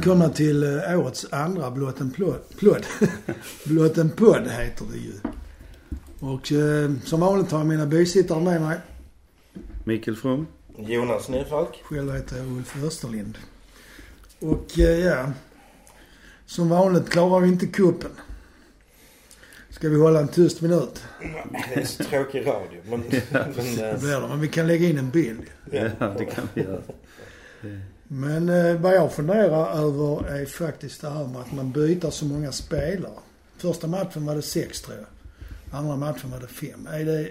välkomna till eh, årets andra Blott en plåd. plåd. Blott en podd heter det ju. Och eh, som vanligt har jag mina bisittare med mig. Mikael From. Jonas Nyfalk. Själv heter jag Ulf Österlind. Och eh, ja, som vanligt klarar vi inte kuppen. Ska vi hålla en tyst minut? Det är så tråkig radio. Men, men, Det blir det, men vi kan lägga in en bild. Ja, det kan vi göra. Men eh, vad jag funderar över är faktiskt det här med att man byter så många spelare. Första matchen var det sex tror jag. Andra matchen var det fem. Är det,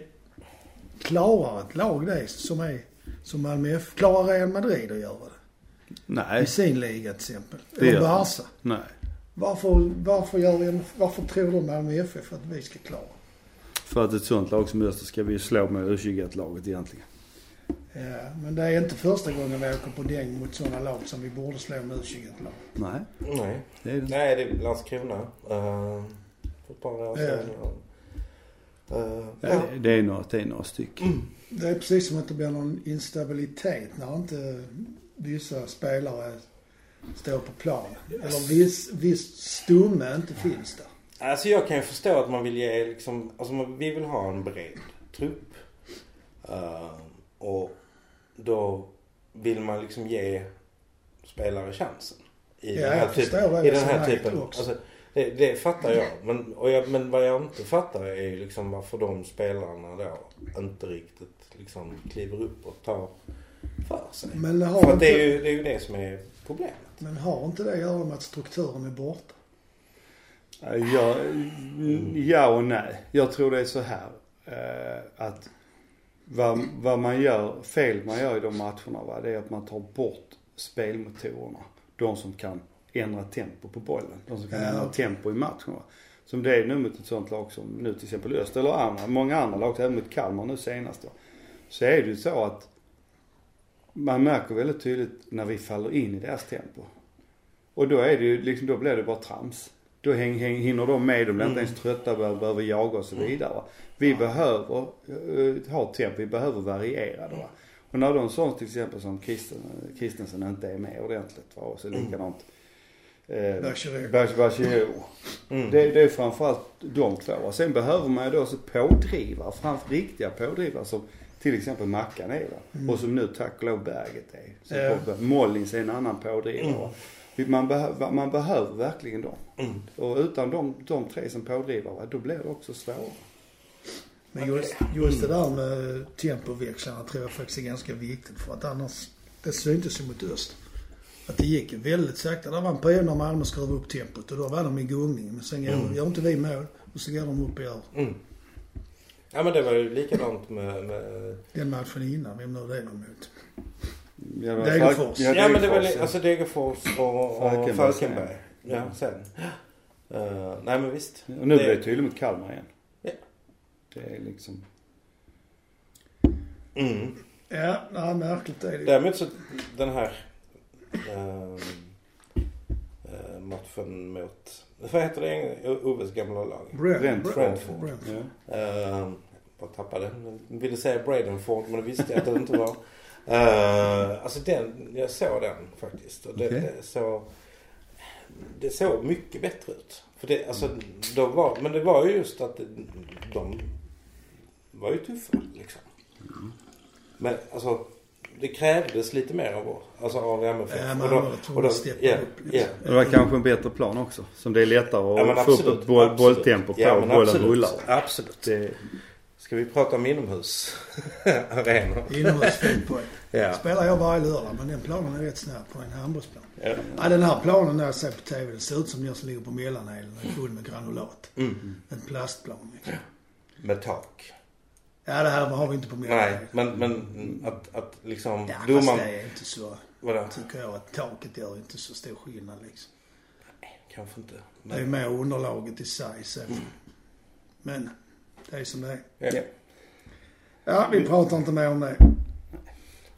klarar ett lag det som är som Malmö FF? Klarar Real Madrid att göra det? Nej, I sin liga till exempel. Det Eller. Barca. nej. Varför, varför, gör vi, varför tror du Malmö FF att vi ska klara? För att ett sånt lag som Öster ska vi slå med U21-laget egentligen. Ja, men det är inte första gången vi åker på däng mot sådana lag som vi borde slå med U21-lag. Nej, nej. det är det. Nej, det är Landskrona. Uh, för ett par år sedan. Uh, Ja, ja. det, är några, det är några stycken. Det är precis som att det blir någon instabilitet när inte vissa spelare står på plan. Eller viss, viss stomme inte finns där. Alltså jag kan ju förstå att man vill ge liksom, alltså vi vill ha en bred trupp. Eh, och då vill man liksom ge spelare chansen. I Ja, den här, jag typ, i den här typen. också. Alltså, det, det fattar jag. Men, och jag. men vad jag inte fattar är ju liksom varför de spelarna då inte riktigt liksom kliver upp och tar för sig. Men har, För inte, det är, ju, det är ju det som är problemet. men har inte det att göra med att strukturen är borta? Ja, ja och nej. Jag tror det är så här. eh, Att vad, vad man gör, fel man gör i de matcherna va, det är att man tar bort spelmotorerna. De som kan ändra tempo på bollen. De som kan Ja. ändra tempo i matchen. Va. Som det är nu mot ett sånt lag som nu till exempel Öster eller andra, många andra lag, även mot Kalmar nu senast då. Så är det ju så att man märker väldigt tydligt när vi faller in i deras tempo. Och då är det ju liksom, då blir det bara trams. Då häng, häng, hinner de med, de blir inte ens trötta, behöver, jaga och så vidare. Vi behöver uh, ha tempo, vi behöver variera det va. Och när de sånt till exempel som Christensen inte är med ordentligt va, och så likadant. Eh, Bachirou. Bach- Bachirou. Mm. Det, det är framförallt de två. Och sen behöver man ju då så pådrivare, framför riktiga pådrivare som till exempel Mackan är va? Och som nu tack och lov Berget är. Så Ja. Mollins är en annan pådrivare. va. Man, behöver, man behöver verkligen dem. Mm. Och utan de, de tre som pådrivare, va, då blir det också svårare. Men just, just det där med tempoväxlarna tror jag faktiskt är ganska viktigt för att annars, det syntes ju mot öst. Att det gick väldigt sakta. Det var en period när Malmö skruvade upp tempot och då var de i gungning. Men sen gör, gör inte vi mål och så går de upp och gör Mm. Ja men det var ju likadant med, med den matchen innan, vem nu det är mot. Ja, det Degerfors. Falk- Ja, men det var ja. alltså Degerfors och, och Falkenberg. Ja, sen. Eh, nej men visst. Och nu blir det tydligt mot Kalmar igen. Ja. Det är liksom... Mm. Ja, nej, märkligt är det. Däremot så den här ehm, eh, matchen mot, vad heter det, Oves gamla lag? Brent- Brentford. Brentford. Brentford. Ja. Uh, jag tappade. Jag ville säga Bradenford men det visste jag att det inte var. Uh, alltså den, jag såg den faktiskt. Och det, Okej. det, så, det såg mycket bättre ut. För det, alltså, de var, men det var ju just att de var ju tuffa liksom. Men alltså det krävdes lite mer av oss. Alltså av MFF. Ja, man Och då- och då- ja, upp liksom. Och det var kanske en bättre plan också. Som det är lättare att Ja, få upp absolut, ett boll, bolltempo på Ja, bollen absolut. rullar. Absolut. Det, Ska vi prata om inomhusarenor? Inomhusfotboll. Ja. Spelar jag varje lördag men den planen är rätt snabb på en handbollsplan. ja. Ja, den här planen när jag ser på TV, den ser ut som den som ligger på mellanhelen och är full med granulat. Mm. En plastplan liksom. Med tak. Ja, det här har vi inte på Nej, mellanhelen. men, men att, att liksom Ja, domaren... det är inte så, Vadå? tycker jag, att taket gör inte så stor skillnad liksom. Kanske inte. Det är mer underlaget i sig så. Men, det är som det är. Ja. Ja, vi pratar inte mer om det.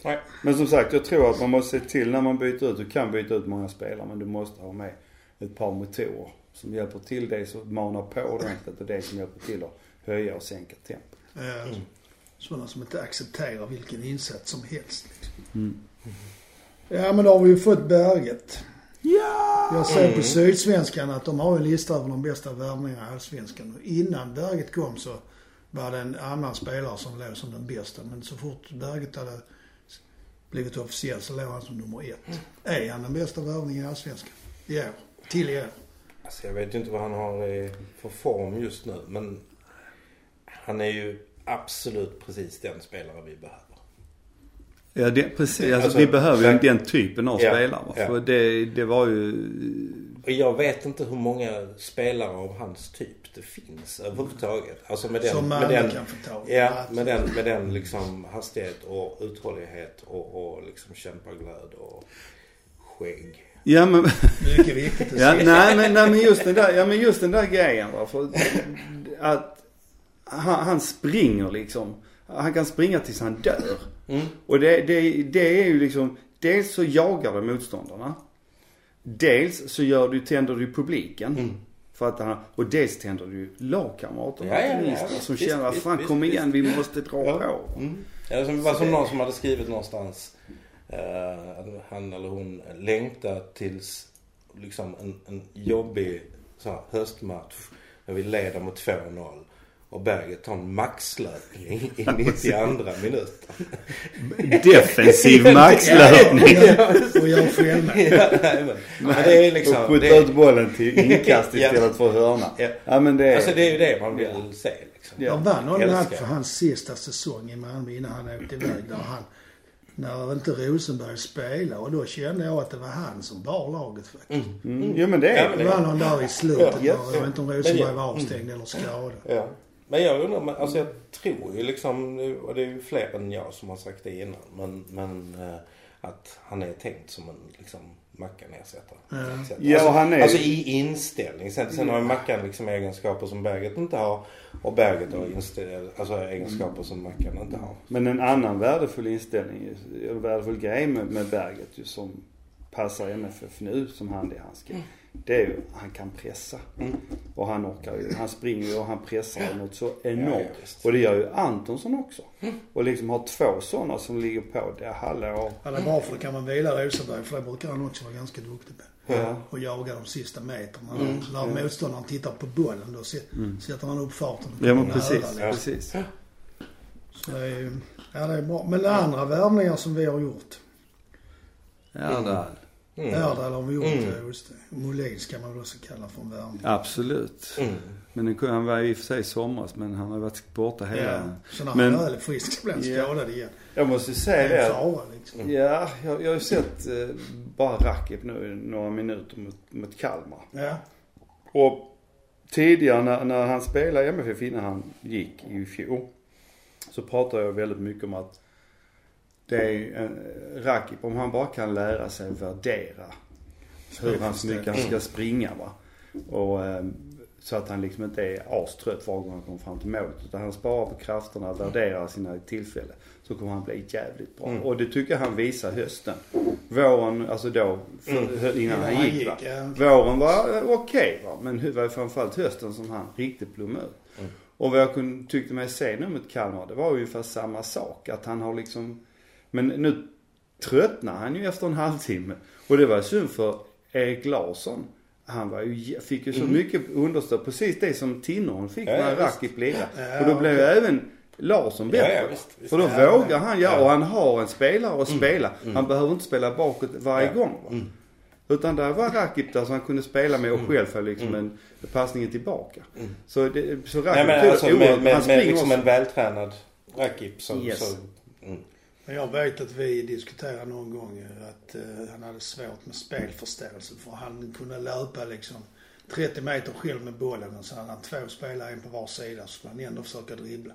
Nej. men som sagt, jag tror att man måste se till när man byter ut. Du kan byta ut många spelare men du måste ha med ett par motorer som hjälper till det som manar på ordentligt och det som hjälper till att höja och sänka tempot. Eh, Sådana som inte accepterar vilken insats som helst. Liksom. Mm. Ja men då har vi ju fått Berget. Ja! Jag ser på Sydsvenskan att de har en lista över de bästa värvningarna i Allsvenskan. Och innan Berget kom så var det en annan spelare som låg som den bästa. Men så fort Berget hade blivit officiell så låg han som nummer ett. Är han den bästa värvningen i Allsvenskan? I år. Till i år. Alltså jag vet ju inte vad han har eh, för form just nu. Men han är ju absolut precis den spelare vi behöver. Ja, det, precis. Alltså, Alltså, vi behöver ju den typen av Ja, spelare. ja. För det, det var ju... Och jag vet inte hur många spelare av hans typ det finns överhuvudtaget. Alltså med den, Som med den, kan få tag i. Ja, med den, med den liksom hastighet och uthållighet och, och liksom kämpaglöd och skägg. Ja men, Mycket viktigt att ja, nej, men, nej men just den där, ja men just den där grejen va. För att han, han springer liksom. Han kan springa tills han dör. Mm. Och det, det, det är ju liksom, dels så jagar det motståndarna. Dels så gör du, tänder du publiken. Mm. För att han, och dels tänder du kamraterna Ja, ja, ja, ja, som visst, känner att fan visst, kom visst. igen vi måste dra Ja. på. Mm. Ja, det var som någon som hade skrivit någonstans. Att han eller hon längtar tills liksom en, en jobbig så här, höstmatch. När vi leder med 2-0. Och Berget tar en maxlöpning i 92 minuten. Defensiv maxlöpning. Och jag själv med. ja, nej, men, men det är liksom... och skjuta det, ut bollen till inkast Ja. istället för hörna. Ja. Ja men det är... Alltså det är ju det man vill se liksom. Ja. Jag vann match för hans sista säsong i Malmö innan han åkte iväg. Där han, när inte Rosenberg spelade och då kände jag att det var han som bar laget faktiskt. Mm. Jo men det är Ja, Det det. var någon där i slutet. Ja, där, jag vet inte om Rosenberg ja. var avstängd eller skadad. Ja. Men jag undrar, men, alltså jag tror ju liksom, och det är ju fler än jag som har sagt det innan, men, men eh, att han är tänkt som en liksom Mackan-ersättare. Sätt. Ja, alltså, är- alltså i inställning. Sen, sen har ju Mackan liksom egenskaper som Berget inte har. Och Berget har inställ, alltså egenskaper som Mackan inte har. Men en annan värdefull inställning, eller värdefull grej med, med Berget ju som passar MFF nu som hand i handske. Det är ju, han kan pressa. Mm. Och han orkar ju, han springer ju och han pressar något så Ja, enormt. ja, och det gör ju Antonsson också. Och liksom har två sådana som ligger på, det hallå. Han är bra för det kan man vila Rosenberg för det brukar han också vara ganska duktig på. Ja. Och jaga de sista meterna. Mm. När motståndaren tittar på bollen då se- sätter han upp farten. Ja men precis, liksom. precis. Så det är, ju- ja, det är bra. Men andra värvningar som vi har gjort. Ja, där. Mm. Erdal har vi gjort, Mm. ja, just det. Molin ska man väl också kalla en värvning. Absolut. Mm. Men den, kunde- han var i och för sig i somras men han har varit borta hela... Ja. Så när Men- han väl är frisk så blir han Ja. skadad igen. Jag måste säga det. en att- fara liksom. Ja, jag, jag har ju sett eh, bara Rakip nu i några minuter mot, mot Kalmar. Ja. Och tidigare när, när han spelade i MFF innan han gick i fjol. Så pratade jag väldigt mycket om att det är eh, Rakip, om han bara kan lära sig värdera hur han så mycket han ska springa va. Och eh, så att han liksom inte är astrött varje gång han kommer fram till målet. Utan han sparar på krafterna, värderar sina tillfällen. Så kommer han bli jävligt bra. Mm. Och det tycker jag han visar hösten. Våren, alltså då, för, innan han han gick va. Våren var eh, okej va. Men det var framförallt hösten som han riktigt blommade ut. Mm. Och vad jag kunde, tyckte mig se nu mot Kalmar, det var ungefär samma sak. Att han har liksom, men nu tröttnar han ju efter en halvtimme. Och det var synd för Erik Larsson. Han var ju, fick ju så mycket understöd. Precis det som Tinnerholm fick Mm. Ja, när. Rakip lirade. Ja, och då blev ju även Larsson bättre. Ja, ja, visst, visst. För då Ja, vågar han göra, Ja. och han har en spelare att spela. Han behöver inte spela bakåt varje gång. Va? Utan där var Rakip där som han kunde spela med och själv få liksom en passningen tillbaka. Så, det, så Rakip Nej men alltså med, med, med liksom en vältränad Rakip så, Yes. så mm. Men jag vet att vi diskuterade någon gång att eh, han hade svårt med spelförståelse. För han kunde löpa liksom 30 meter själv med bollen och så hade han två spelare, en på var sida. Så skulle han ändå försöka dribbla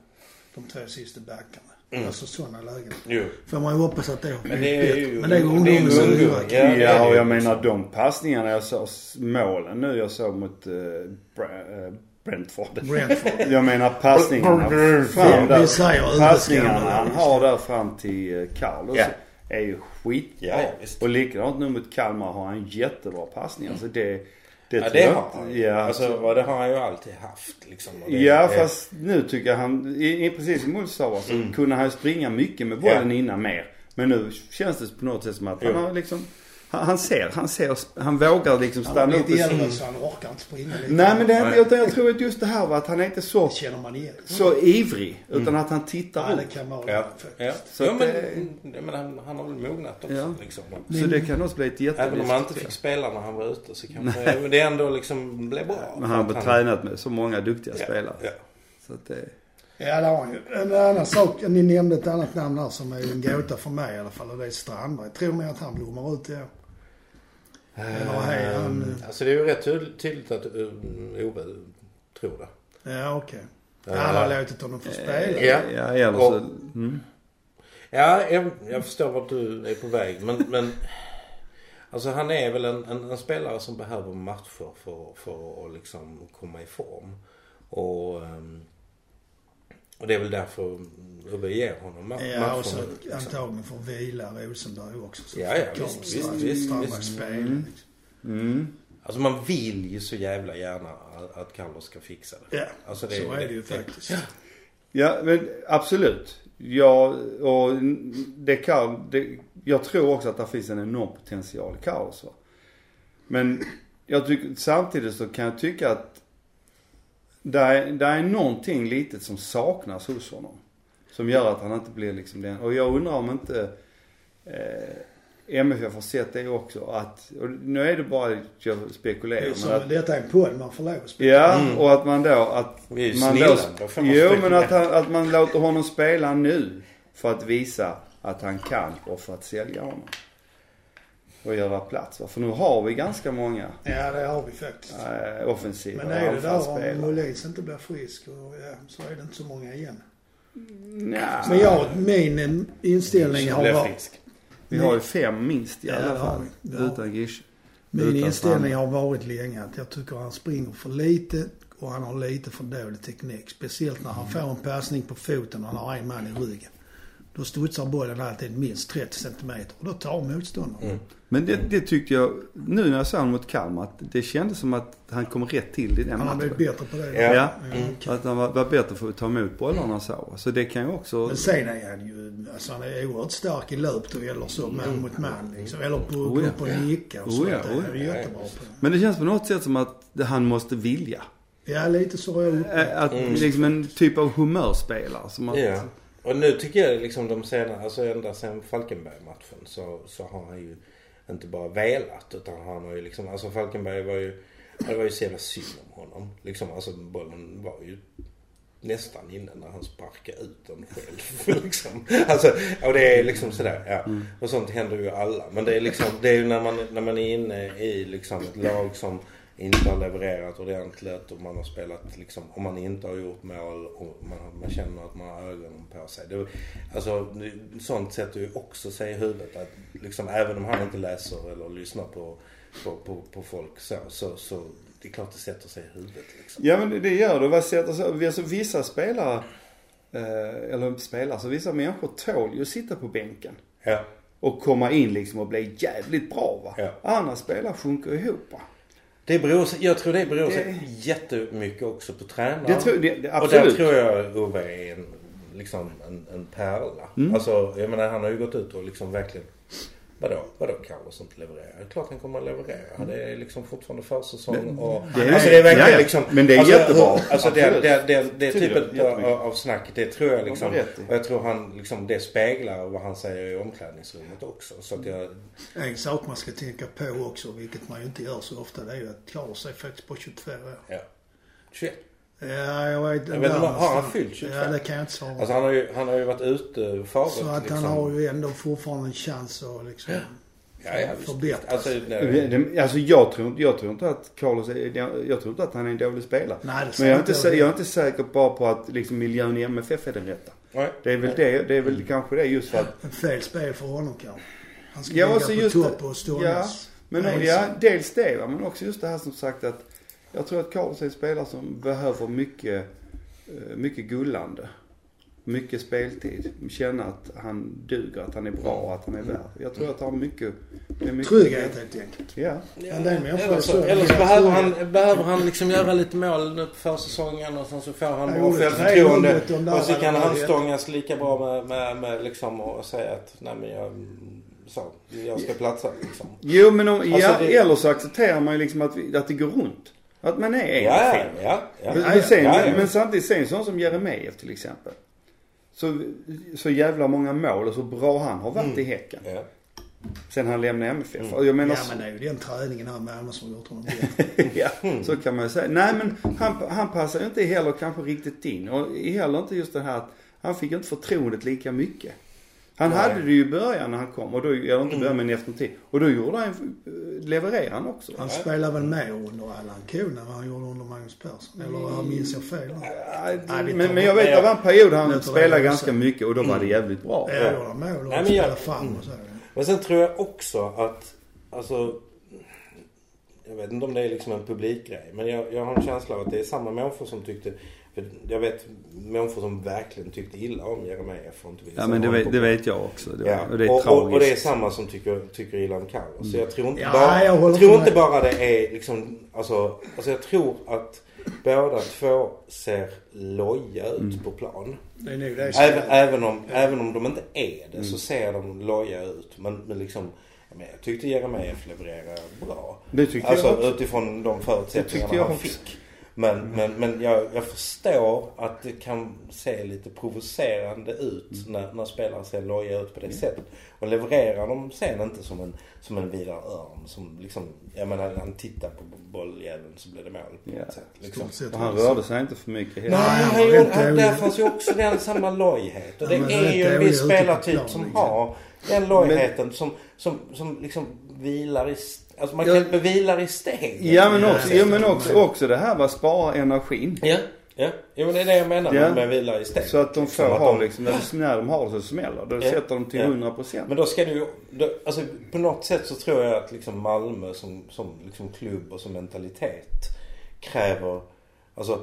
de två sista backarna. Mm. Alltså sådana lägen. Jo. Får man ju hoppas att det har Men blivit det är bättre. ju- Men det är ungdomens ungdom. huvud. Ja, Ja, och jag menar de passningarna jag såg, målen nu jag såg mot uh, eh, Brentford. Brentford. Jag menar passningarna fram där. säger Passningarna han har där fram till eh, Carlos Ja. är ju skitbra. Ja, och likadant nu mot Kalmar har han jättebra passningar. Så det, det Ja det jag har han ju. Ja, alltså, det har han ju alltid haft liksom. Det, Ja är- fast nu tycker jag han, i, i precis i målsava så kunde han ju springa mycket med bollen Ja. innan mer. Men nu känns det på något sätt som att han Jo. har liksom, han, han ser, han ser, han vågar liksom Han stanna upp. blivit och- äldre så han orkar inte springa lika. Nej men det är inte, utan jag tror att just det här var att han är inte så, Det känner man igen. så ivrig. Utan att han tittar Ja, det upp. kan Mm. Ja. det Ja, Så ja men, det- det... men han, han har väl mognat också Ja. liksom. Så det kan också bli ett jättelyft. Även om han inte fick spela när han var ute så kanske men det ändå liksom blev bra. Men han har tränat med så många duktiga Ja, spelare. ja. Så att det, Ja, det har han ju. En annan sak, ni nämnde ett annat namn här som är en gåta för mig i alla fall och det är Strandberg. Tror ni att han blommar ut i år? Eller är han... Alltså det är ju rätt tydligt, att Ove tror det. Ja, okej. Han har låtit honom få spela. Ja. ja, eller Och- så, mm. Ja, jag, jag förstår vart du är på väg. Men, men alltså han är väl en, en, en spelare som behöver matcher för, för att liksom komma i form. Och, ehm, och det är väl därför Ove ger honom ma- Ja, och så. Liksom. antagligen får vila Rosenberg också. Så Ja, ja, visst, visst, Strand- visst, Strandberg visst. spela. Mm. liksom. Mm. Alltså man vill ju så jävla gärna att, att Carlos ska fixa det. Ja, Alltså, så är det ju faktiskt. Ja, men absolut. Ja, och det kan, det, jag tror också att det finns en enorm potential i Carlos. Men jag tycker, samtidigt så kan jag tycka att där är, där är någonting litet som saknas hos honom. Som gör att han inte blir liksom den. Och jag undrar om inte eh, MFF har sett det också. Att, och nu är det bara att jag Det spekulerar. är Men som, att, detta är en podd man får lov att spela. Ja, Mm. och att man då, att Vi är man snilla, då, då får man Jo, spekulera. men att, han, att man låter honom spela nu för att visa att han kan och för att sälja honom. Och göra plats? För nu har vi ganska många Ja, det har vi faktiskt. äh, offensiva Men är det där om. Molins inte blir frisk och ja, så är det inte så många igen. Nja, Men jag, min eh, inställning har varit... frisk. vi har ju fem minst i Ja, alla fall. Ja. Utan Gish. Min Utan inställning har varit länge att jag tycker han springer för lite och han har lite för dålig teknik. Speciellt när han får en passning på foten och han har en man i ryggen. Då studsar bollen alltid minst 30 centimeter och då tar motståndaren. Mm. Men det, det tyckte jag, nu när jag såg honom mot Kalmar, att det kändes som att han kom rätt till i den Han har blivit matchen. bättre på det. Ja. Ja. okej. Att han var, var bättre för att ta emot bollarna så. Så det kan ju också... Men sen är han ju, alltså han är oerhört stark i löpdueller så, man mot man liksom. Eller på, Oh ja. och nicka och Oh sånt. ja, Det oh är ju jättebra på. Men det känns på något sätt som att det- han måste vilja. Ja, lite så upplevt. Äh, Att Mm. liksom en typ av humörspelare. Som att, Ja. Och nu tycker jag liksom de senare, alltså ända sen Falkenberg-matchen så, så har han ju inte bara velat utan han har ju liksom, alltså Falkenberg var ju, det var ju så jävla synd om honom. Liksom alltså bollen var ju nästan inne när han sparkade ut den själv. liksom. Alltså, och det är liksom sådär, ja. Och sånt händer ju alla. Men det är liksom, det är ju när man, när man är inne i liksom ett lag som inte har levererat ordentligt och man har spelat liksom, om man inte har gjort mål och man, man känner att man har ögonen på sig. Det, alltså, sånt sätter ju också sig i huvudet att liksom, även om han inte läser eller lyssnar på, på, på, på folk så, så, så det är klart det sätter sig i huvudet liksom. Ja men det- gör det. Vad sätter så, alltså, vissa spelare, eh, eller spelare, så vissa människor tål ju att sitta på bänken. Ja. Och komma in liksom och bli jävligt bra va. Ja. Andra spelare sjunker ihop va. Det beror, jag tror det beror Det- sig jättemycket också på tränaren. Det tror, det, det, Och där absolut. tror jag Ove är en, liksom en, en pärla. Mm. Alltså jag menar han har ju gått ut och liksom verkligen Vadå? Vadå Carlos inte levererar? Det är klart han kommer att leverera. Det är liksom fortfarande försäsong och... det är- alltså det är verkligen ja, liksom... Men det är alltså, jättebra. Alltså det, det, det, det typet av, snack, det tror jag liksom... Och jag tror han liksom, det speglar vad han säger i omklädningsrummet också. Så att jag... En sak man ska tänka på också, vilket man ju inte gör så ofta, det är ju att Carlos är faktiskt på 22 år. Ja. 21. Ja, jag vet Jag vet inte, har han fyllt 25? Ja, det kan jag inte svara Alltså han har ju, han har ju varit ute faret Så att liksom. han har ju ändå fortfarande en chans att liksom Ja, ja, visst. förbättra Alltså, Alltså jag tror, inte- jag tror inte att Carlos är, jag tror inte att han är en dålig spelare. Nej, det Men jag är, inte, jag är inte säker bara på att liksom miljön i MFF är den rätta. nej. Det är väl det, det är väl kanske det just för att En fel spel för honom kanske. Han ska Ja, ligga alltså på topp och stångas. Men ensam. ja, dels det va, men också just det här som sagt att jag tror att Carlos är en spelare som behöver mycket, eh, mycket gullande. mycket speltid. Känna att han duger, att han är bra, att han är värd. Jag tror att han har mycket... Det är mycket Trygghet helt enkelt. Ja. En del människor Eller är så, så. eller så Ja, behöver, han, behöver han liksom göra lite mål nu på försäsongen och sen så får han Ja, bra självförtroende. Och så kan han stångas lika bra med, med, med liksom och säga att nej men jag, så, jag ska platsa liksom. Jo men om, Alltså, ja, det- eller så accepterar man ju liksom att, att det går runt. Att man är en Ja, av ja, ja. ja. Men, Ja, sen, ja, ja. men samtidigt, sen sån som Jeremejeff till exempel. Så, så jävla många mål och så bra han har varit i Häcken. ja. Sen han lämnade MFF. Och jag menar, Ja men det är ju den träningen här med Malmö som har gjort honom ja, så kan man ju säga. Nej men han, han passar ju inte heller kanske riktigt in. Och heller inte just det här att han fick inte förtroendet lika mycket. Han Nej. hade det ju i början när han kom och då, eller inte början men efter en tid. Och då gjorde han, levererade han också. Han spelar väl mer under Allan Kuhn än vad han gjorde under Magnus Persson. Eller jag minns jag fel? Ja, Nej, men, men jag vet det. att det var en period han spelade ganska mycket och då var det jävligt bra. Ja, gjorde mål och Nej, men jag- spelade fram och så. Men sen tror jag också att, alltså, jag vet inte om det är liksom en publikgrej. Men jag, jag har en känsla av att det är samma människor som tyckte, jag vet människor som verkligen tyckte illa om Jeremejeff och inte ville Ja men det vet, det vet jag också. Det, Ja. Och det är och, tragiskt. och, det är samma som tycker, tycker illa om Carlos. Så jag tror inte Ja, bara, jag tror inte bara det är liksom, alltså, alltså jag tror att båda två ser loja ut Mm. på plan. Det är nog det Även, även, om, även om de inte är det Mm. så ser de loja ut. Men, men liksom, jag, menar, jag tyckte Jeremejeff levererade bra. Det tyckte Alltså jag också. utifrån de förutsättningarna han också. fick. Men, men, men jag, jag förstår att det kan se lite provocerande ut Mm. när, när spelare ser loja ut på det sättet. Och levererar de sen inte som en, som en Vidar Örn som liksom, jag menar han tittar på bolljäveln så blir det mål. på Ja. något sätt, liksom. Sett Och han rörde sig inte för mycket heller. Nej, han han var han, dålig. där fanns ju också den samma lojhet. Och det Ja, är ju en viss spelartyp som liksom. har den lojheten som, som, som liksom vilar i... Alltså man Ja. kan vilar i steg. Ja men också, det ja, men det. också, också det här var spara energin. Ja, ja. Jo det är det jag menar Ja. med, vilar i steg. Så att de får att ha de- liksom, när- när de har det så smäller. Då Ja. sätter de till Ja. 100 procent. Men då ska du ju, då, alltså på något sätt så tror jag att liksom Malmö som, som liksom klubb och som mentalitet kräver, alltså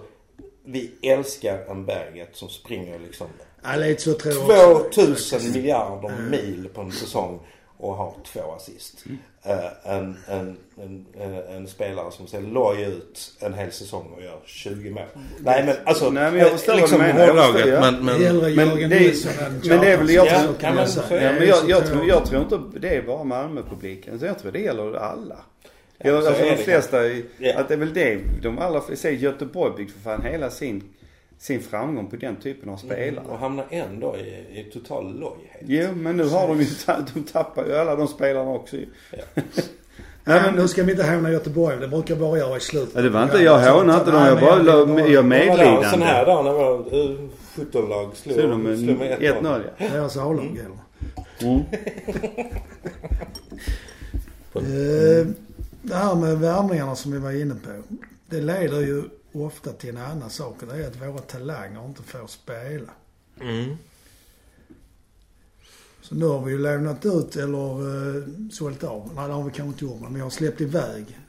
vi älskar en Berget som springer liksom Ja, lite så tror jag också. 2000 miljarder mil på en säsong och har två assist. Eh, en, en, en, en spelare som ser loj ut en hel säsong och gör 20 mål. Nej men alltså. Nej, men jag eh, förstår vad du menar. Jag förstår, hårdraget, ja. men, men, Hellre Men det men det är väl- jag tror- ja, men Ja, det. men jag, Så jag, tror tror, jag tror inte det är bara Malmö-publiken. Så jag tror det gäller alla. Jag, så alltså de det flesta, att det är väl det. De allra flesta, Göteborg byggt för fan hela sin, sin framgång på den typen av spelare. och hamnar ändå i, i total lojhet. Jo, men nu har de ju, de tappar ju alla de spelarna också ju. Nej, men nu ska vi inte håna Göteborg. Det brukar bara göra i slutet. Ja, det var inte- jag hånar inte dem, jag bara la- jag Det med- var sån Medlidande. här dag när vår U17-lag slog, Slog med slog med 1-0. 1-0 ja. Deras A-lag gäller. Mm. Eh, Det här med värvningarna som vi var inne på. Det leder ju ofta till en annan sak det är att våra talanger inte får spela. Mm. Så nu har vi ju lånat ut eller uh, sålt av. Nej, det har vi kanske inte gjort men vi har släppt iväg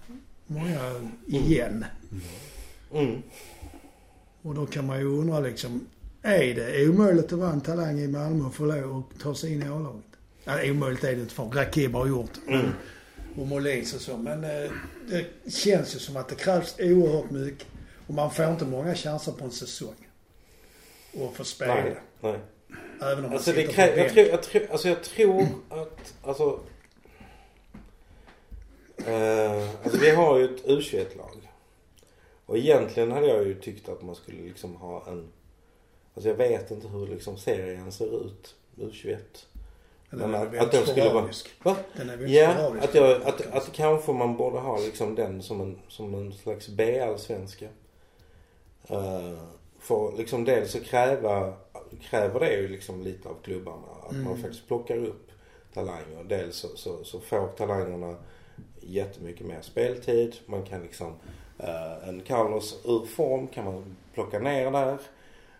många igen. Mm. Och då kan man ju undra liksom, är det omöjligt att vara en talang i Malmö och få lov att ta sig in i A-laget? Ja, omöjligt är det inte för Rakib har gjort. Mm. Och Molins och så. Men eh, det känns ju som att det krävs oerhört mycket. Och man får inte många chanser på en säsong. Och få spela. Nej, nej. Även om man Alltså, sitter det på jag, tror, jag, tror, alltså jag tror att, alltså, eh, alltså vi har ju ett U21-lag. Och egentligen hade jag ju tyckt att man skulle liksom ha en, alltså jag vet inte hur liksom serien ser ut, U21. Den är att, de skulle vara, va? Den är väldigt Ja, att, jag, att, att kanske man borde ha liksom den som en, som en slags B-allsvenska. Uh, för liksom dels så kräva, kräver det ju liksom lite av klubbarna. Att man Mm. faktiskt plockar upp talanger. Dels så, så, så får talangerna jättemycket mer speltid. Man kan liksom, eh, en Carlos ur form kan man plocka ner där.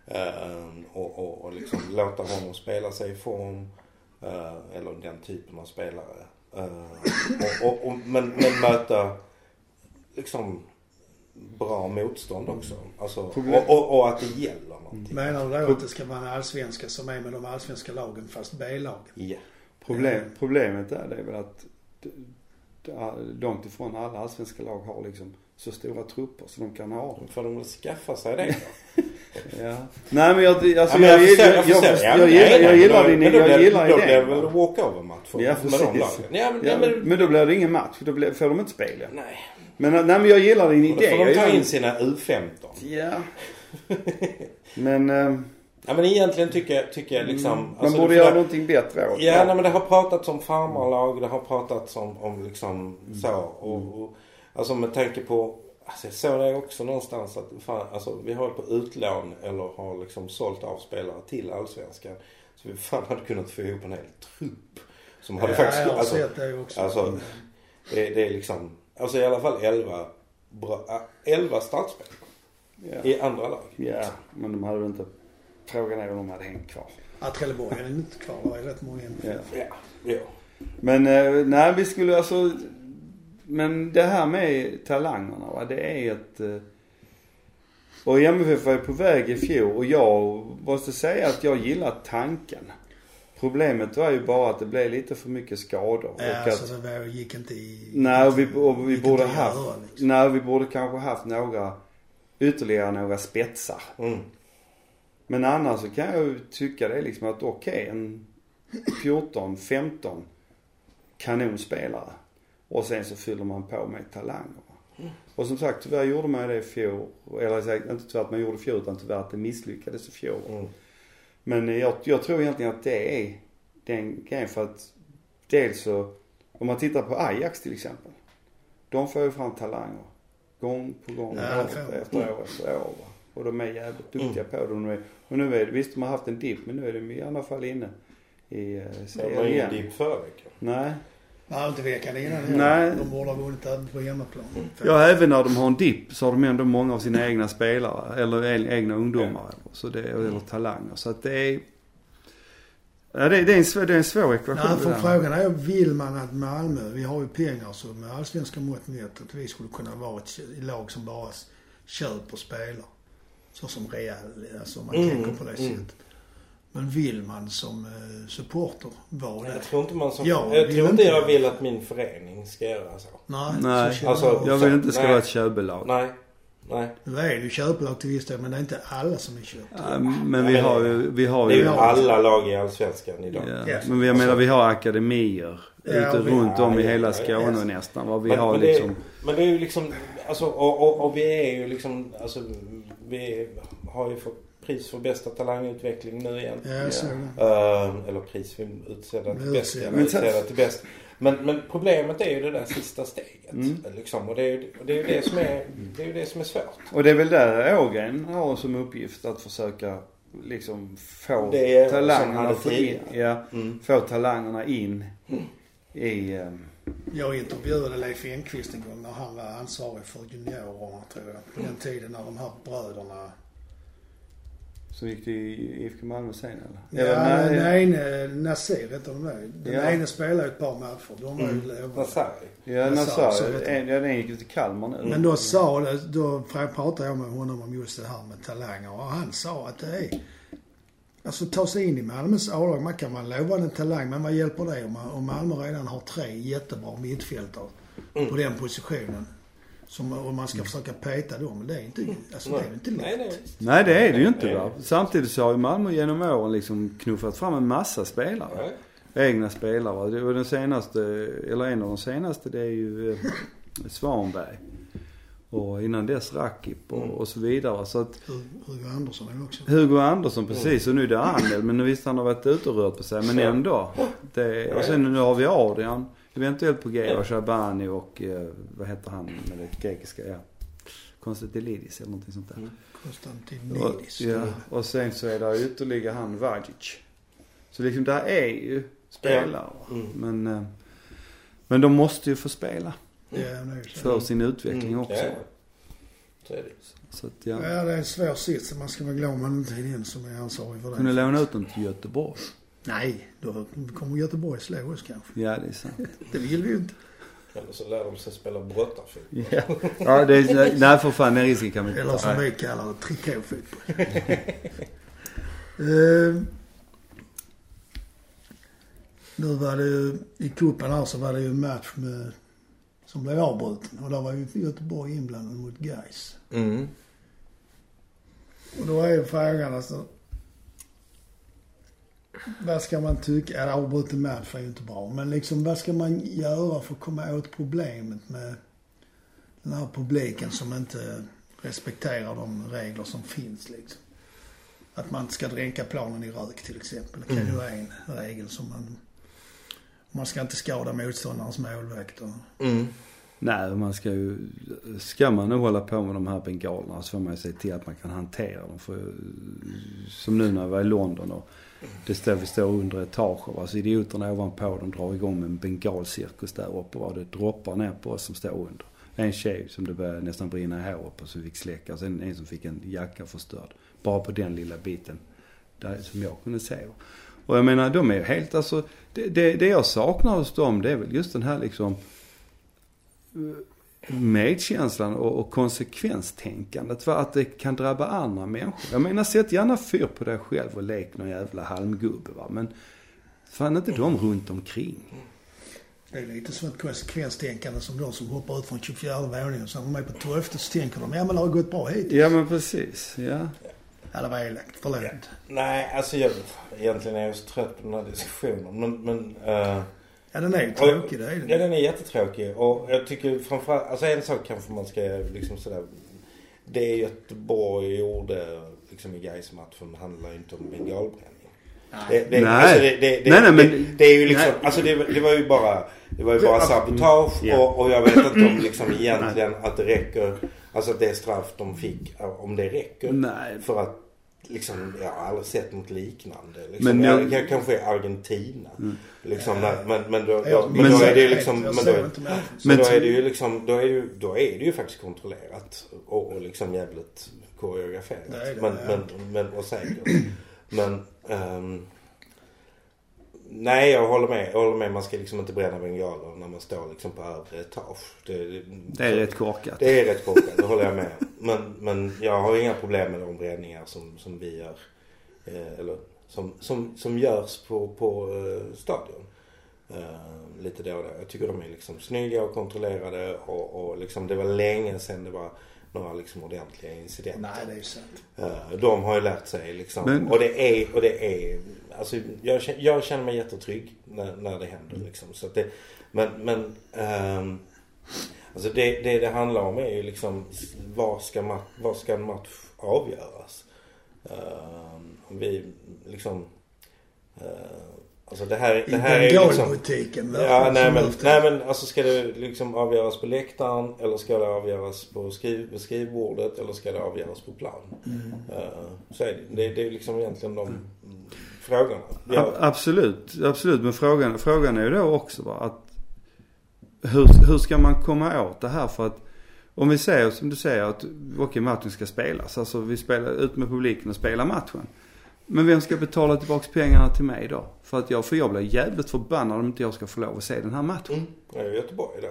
eh, och, och, och liksom låta honom spela sig i form. eh, eller den typen av spelare. Eh, och, och, och, men, men möta liksom bra motstånd också. Alltså, och, och, och att det gäller någonting. Menar du då att det ska vara en allsvenska som är med de allsvenska lagen fast B-lagen? Ja. Problem, problemet är det är väl att långt ifrån alla allsvenska lag har liksom så stora trupper så de kan ha. Får de väl skaffa sig det då. Ja. Nej men jag, alltså, Ja, jag, jag, jag, förstår, jag, jag, förstår. jag, Ja, men gillar, jag din, då jag gillar Då blir det idén. väl walkover-match Ja, för de. Ja, men, Ja, men, men då blir det ingen match, då blir, får de inte spela. nej. Men nej men jag gillar din Och då idé. får de ta in sina U15. Ja. Men eh, Ja men egentligen tycker jag, tycker jag liksom... man alltså, borde göra någonting bättre åt Ja, nej, men det har pratats om farmarlag, det har pratats om, om liksom Mm. så. Och, och, alltså med tanke på, alltså jag såg det också någonstans att fan, alltså vi har på utlån eller har liksom sålt av spelare till allsvenskan. Så vi fan hade kunnat få ihop en hel trupp. Som hade ja, faktiskt, jag har alltså, sett det också. alltså det, det är liksom, alltså i alla fall 11 bra, äh, 11 startspel Ja. i andra lag. ja, men de hade väl inte... Frågan är om de hade hängt kvar. Ja, Trelleborg är inte kvar. Det är rätt många Ja. Ja, ja. Men eh, nej, vi skulle alltså... Men det här med talangerna va, det är ett... eh, Och MFF var ju på väg i fjol och jag måste säga att jag gillar tanken. Problemet var ju bara att det blev lite för mycket skador. och Ja, att, det gick inte i... nej, och vi, och vi borde haft... göra, liksom. Nej, vi borde kanske haft några... Ytterligare några spetsar. Mm. Men annars så kan jag ju tycka det liksom att okej, en 14, 15 kanonspelare. Och sen så fyller man på med talanger. Och som sagt, tyvärr gjorde man det i fjol. Eller inte tyvärr att man gjorde i fjol, utan tyvärr att det misslyckades i fjol. Mm. Men jag, jag tror egentligen att det är den grejen för att dels så, om man tittar på Ajax till exempel. De får ju fram talanger. Gång på gång, Ja, år det de. efter år efter år. va. Och de är jävligt duktiga på det. Och nu är, och nu är det, visst de har haft en dipp men nu är de i alla fall inne i eh, Det var serien ingen igen. dipp veckan. Nej. Nej, inte veckan innan. Nej. De borde ha vunnit även på hemmaplan. Ja, även när de har en dipp så har de ändå många av sina egna spelare. Eller egna ungdomar. Så det, eller talanger. Så att det är... Ja, det, det, är en, svår- det är en svår ekvation Nej, för frågan är vill man att Malmö, vi har ju pengar så med allsvenska mått mätt att vi skulle kunna vara ett lag som bara köper spelare. Så som Real, alltså om man Mm, tänker på det mm. sättet. Men vill man som eh, supporter vara Jag det? tror inte man som... Ja, jag vill tror inte jag vill att min förening ska göra så. Nej, Nej, så alltså, jag. Jag vill inte det ska Nej. vara ett köbelag. Nej. Nej. Nu är det ju köplag till viss del men det är inte alla som är köpt. Ja, men vi har ju, vi har Det är ju... ju alla lag i Allsvenskan idag. Ja. Ja. Men jag menar vi har akademier Ja, ute vi- runt om i hela Skåne ja. nästan. Vad vi Men, har men, liksom... det, men det är ju liksom, alltså och, och, och vi är ju liksom, alltså vi har ju fått pris för bästa talangutveckling nu igen. Ja, jag såg det. Ehm, eller pris för utsedda till bäst. Utsedda. till bäst. Men, men problemet är ju det där sista steget. Mm. Liksom. Och det är ju det, är ju det, som är, det är ju det som är svårt. Och det är väl där Ågren har som uppgift att försöka liksom få Det talangerna få in, ja, Mm. få talangerna in i... eh, Jag intervjuade Leif Enqvist en gång när han var ansvarig för juniorerna tror jag. På den tiden när de här bröderna Så gick det i IFK Malmö sen eller? Ja, Eller, den nej, ene, Nasir heter de det. Den Ja. ene spelade ett par matcher. De var ju Mm. Nasari. Ja, vet En, ja, den gick till Kalmar nu. Men då sa, då pratade jag med honom om just det här med talanger och han sa att det är Alltså ta sig in i Malmös A-lag, man kan vara en lovande talang men vad hjälper det om, man, om Malmö redan har tre jättebra mittfältare Mm. på den positionen? Som, och man ska försöka peta dem. Det är inte, alltså det är ju inte lätt. Nej, nej. Nej det är det ju inte va. Samtidigt så har ju Malmö genom åren liksom knuffat fram en massa spelare. Egna spelare. var den senaste, eller en av de senaste det är ju eh, Svanberg. Och innan dess Rakip och, och så vidare. Så att Hu- Hugo Andersson är också. Hugo Andersson precis och nu är det Andel. Men visst han har varit ute och rört på sig. Men Så. ändå. Det, och sen nu har vi Adrian. Eventuellt på G och Shabani och eh, vad heter han med det grekiska? Ja. Konstantinidis eller någonting sånt där. Mm. Konstantinidis. Och, ja, och sen så är det ytterligare han Vagic. Så liksom där är ju spelare. Mm. Men, eh, men de måste ju få spela Ja, så. för sin utveckling Mm. också. Ja. Så är det. Så att jag Ja, det är en svår sits. Man ska vara glad om man inte är den som är ansvarig för kunde det. låna ut dem till Göteborg. Nej, då kommer Göteborg slå oss kanske. Ja, det är sant. Det vill vi ju inte. Eller så lär de sig spela brottarfotboll. Ja, ja det är, nej för fan den risken kan vi inte Eller som vi kallar det, trikåfotboll. uh, nu var det ju, i cupen här så var det ju en match med, som blev avbruten. Och där var ju Göteborg inblandad mot Gais. Mm. Och då är ju frågan alltså. Vad ska man tycka? Ja, avbruten match är ju inte bra. Men liksom vad ska man göra för att komma åt problemet med den här publiken som inte respekterar de regler som finns liksom. Att man inte ska dränka planen i rök till exempel. Det kan ju vara en regel som man... Man ska inte skada motståndarens målvakt och... Mm. Nej, man ska ju... Ska man nu hålla på med de här bengalerna så får man ju se till att man kan hantera dem. För, som nu när jag var i London och det står, vi står under etager. Alltså idioterna ovanpå de drar igång med en bengalcirkus där uppe. Va? Det droppar ner på oss som står under. En tjej som det började nästan brinna i håret på så vi fick släcka. Och sen en som fick en jacka förstörd. Bara på den lilla biten. Där, som jag kunde se. Och jag menar de är ju helt alltså. Det, det, det jag saknar hos dem det är väl just den här liksom medkänslan och, och konsekvenstänkandet. För att det kan drabba andra människor. Jag menar sätt gärna fyr på dig själv och lek någon jävla halmgubbe va. Men fan inte de runt omkring. Det är lite som ett konsekvenstänkande som de som hoppar ut från 24 våningen och sen är de med på 12 så tänker de, ja men det har gått bra hit. Ja men precis, ja. Ja, det var elakt. Förlåt. Ja. Nej, alltså jag, egentligen är jag så trött på den här diskussionen. Men, men eh, Ja, den är ju tråkig, det är Ja, den. den är jättetråkig. Och jag tycker framförallt, alltså en sak kanske man ska liksom sådär. Det Göteborg gjorde liksom i Gais-matchen handlar ju inte om bengalbränning. Det, det, Nej. Alltså det, det, det, Nej, nej, men- det, är ju liksom, Nej. alltså det, det var ju bara, det var ju bara sabotage Ja. och, och jag vet inte om liksom egentligen att det räcker, alltså att det straff de fick, om det räcker. Nej. För att liksom, jag har aldrig sett något liknande. Liksom, Men jag- jag, kanske i Argentina. Liksom, Ja. men, men, då, då, Jag- men då jag är det ju liksom, men då, så Men- då är det ju liksom, då är det ju, då är det ju faktiskt kontrollerat. Och, och liksom jävligt koreograferat. Det är det, men, ja. men, men, och säkert. men, ehm, nej jag håller med. Jag håller med. Man ska liksom inte bränna bengaler när man står liksom på övre etage. Det, det, Det är rätt korkat. det är rätt korkat, det håller jag med. Men, men jag har inga problem med de bränningar som, som vi gör. Eh, eller som, som, som görs på, på eh, stadion. Eh, lite då och då. Jag tycker de är liksom snygga och kontrollerade och, och liksom det var länge sedan det var några liksom ordentliga incidenter. Nej, det är ju sant. Eh, de har ju lärt sig liksom. Men- Och det är, och det är, alltså jag, känner- jag känner mig jättetrygg när, när det händer liksom. Så det, men, men, ehm, alltså det, det det handlar om är ju liksom, var ska, match, var ska en match avgöras? Om vi liksom, eh, alltså det här, det här är ju liksom, bengalbutiken. Ja, nej men, nej men alltså ska det liksom avgöras på läktaren eller ska det avgöras på skriv, skrivbordet eller ska det avgöras på plan? Mm. Eh, så är det, det, det är liksom egentligen de frågorna. A- Jag, Absolut, absolut. Men frågan, frågan är ju då också va, att hur, hur ska man komma åt det här för att om vi säger som du säger att okej matchen ska spelas. Alltså vi spelar ut med publiken och spelar matchen. Men vem ska betala tillbaks pengarna till mig då? För att jag, för jag blir jävligt förbannad om inte jag ska få lov att se den här matchen. mm, jag är Göteborg då.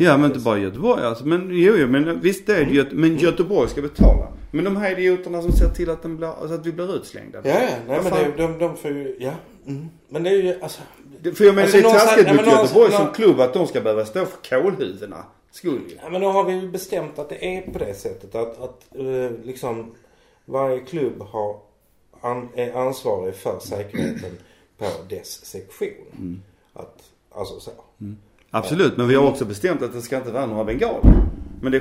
Ja men inte bara Göteborg alltså. Men jo, jo men visst det är det Mm. Göte- Men Göteborg ska betala. Men de här idioterna som ser till att, den blir, alltså att vi blir utslängda. Ja, ja. Nej men det, de, de får ju, ja. Mm. Men det är ju alltså. Det- För jag menar Alltså, det är taskigt mot Göteborg som klubb att de ska behöva stå för kolhuvudena. Skull ju. Ja men då har vi ju bestämt att det är på det sättet att, att eh, liksom varje klubb har an, är ansvarig för säkerheten på dess sektion. Att, alltså så. Absolut, men vi har också bestämt att det ska inte vara några bengaler. Men det,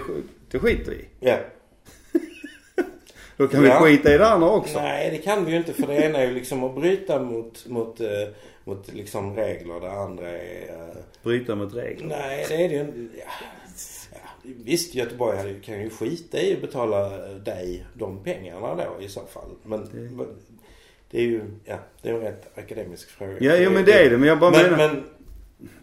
det skiter vi. Ja. Då kan Ja. vi skita i det andra också. Nej det kan vi ju inte för det ena är ju liksom att bryta mot, mot, eh, mot liksom regler. Det andra är eh, Bryta mot regler. Nej, det är det ju inte. Ja. Visst, Göteborg kan ju skita i att betala dig de pengarna då i så fall. Men men det är ju, ja, det är en rätt akademisk fråga. Ja, jo men det är det. Men jag bara Men, menar. men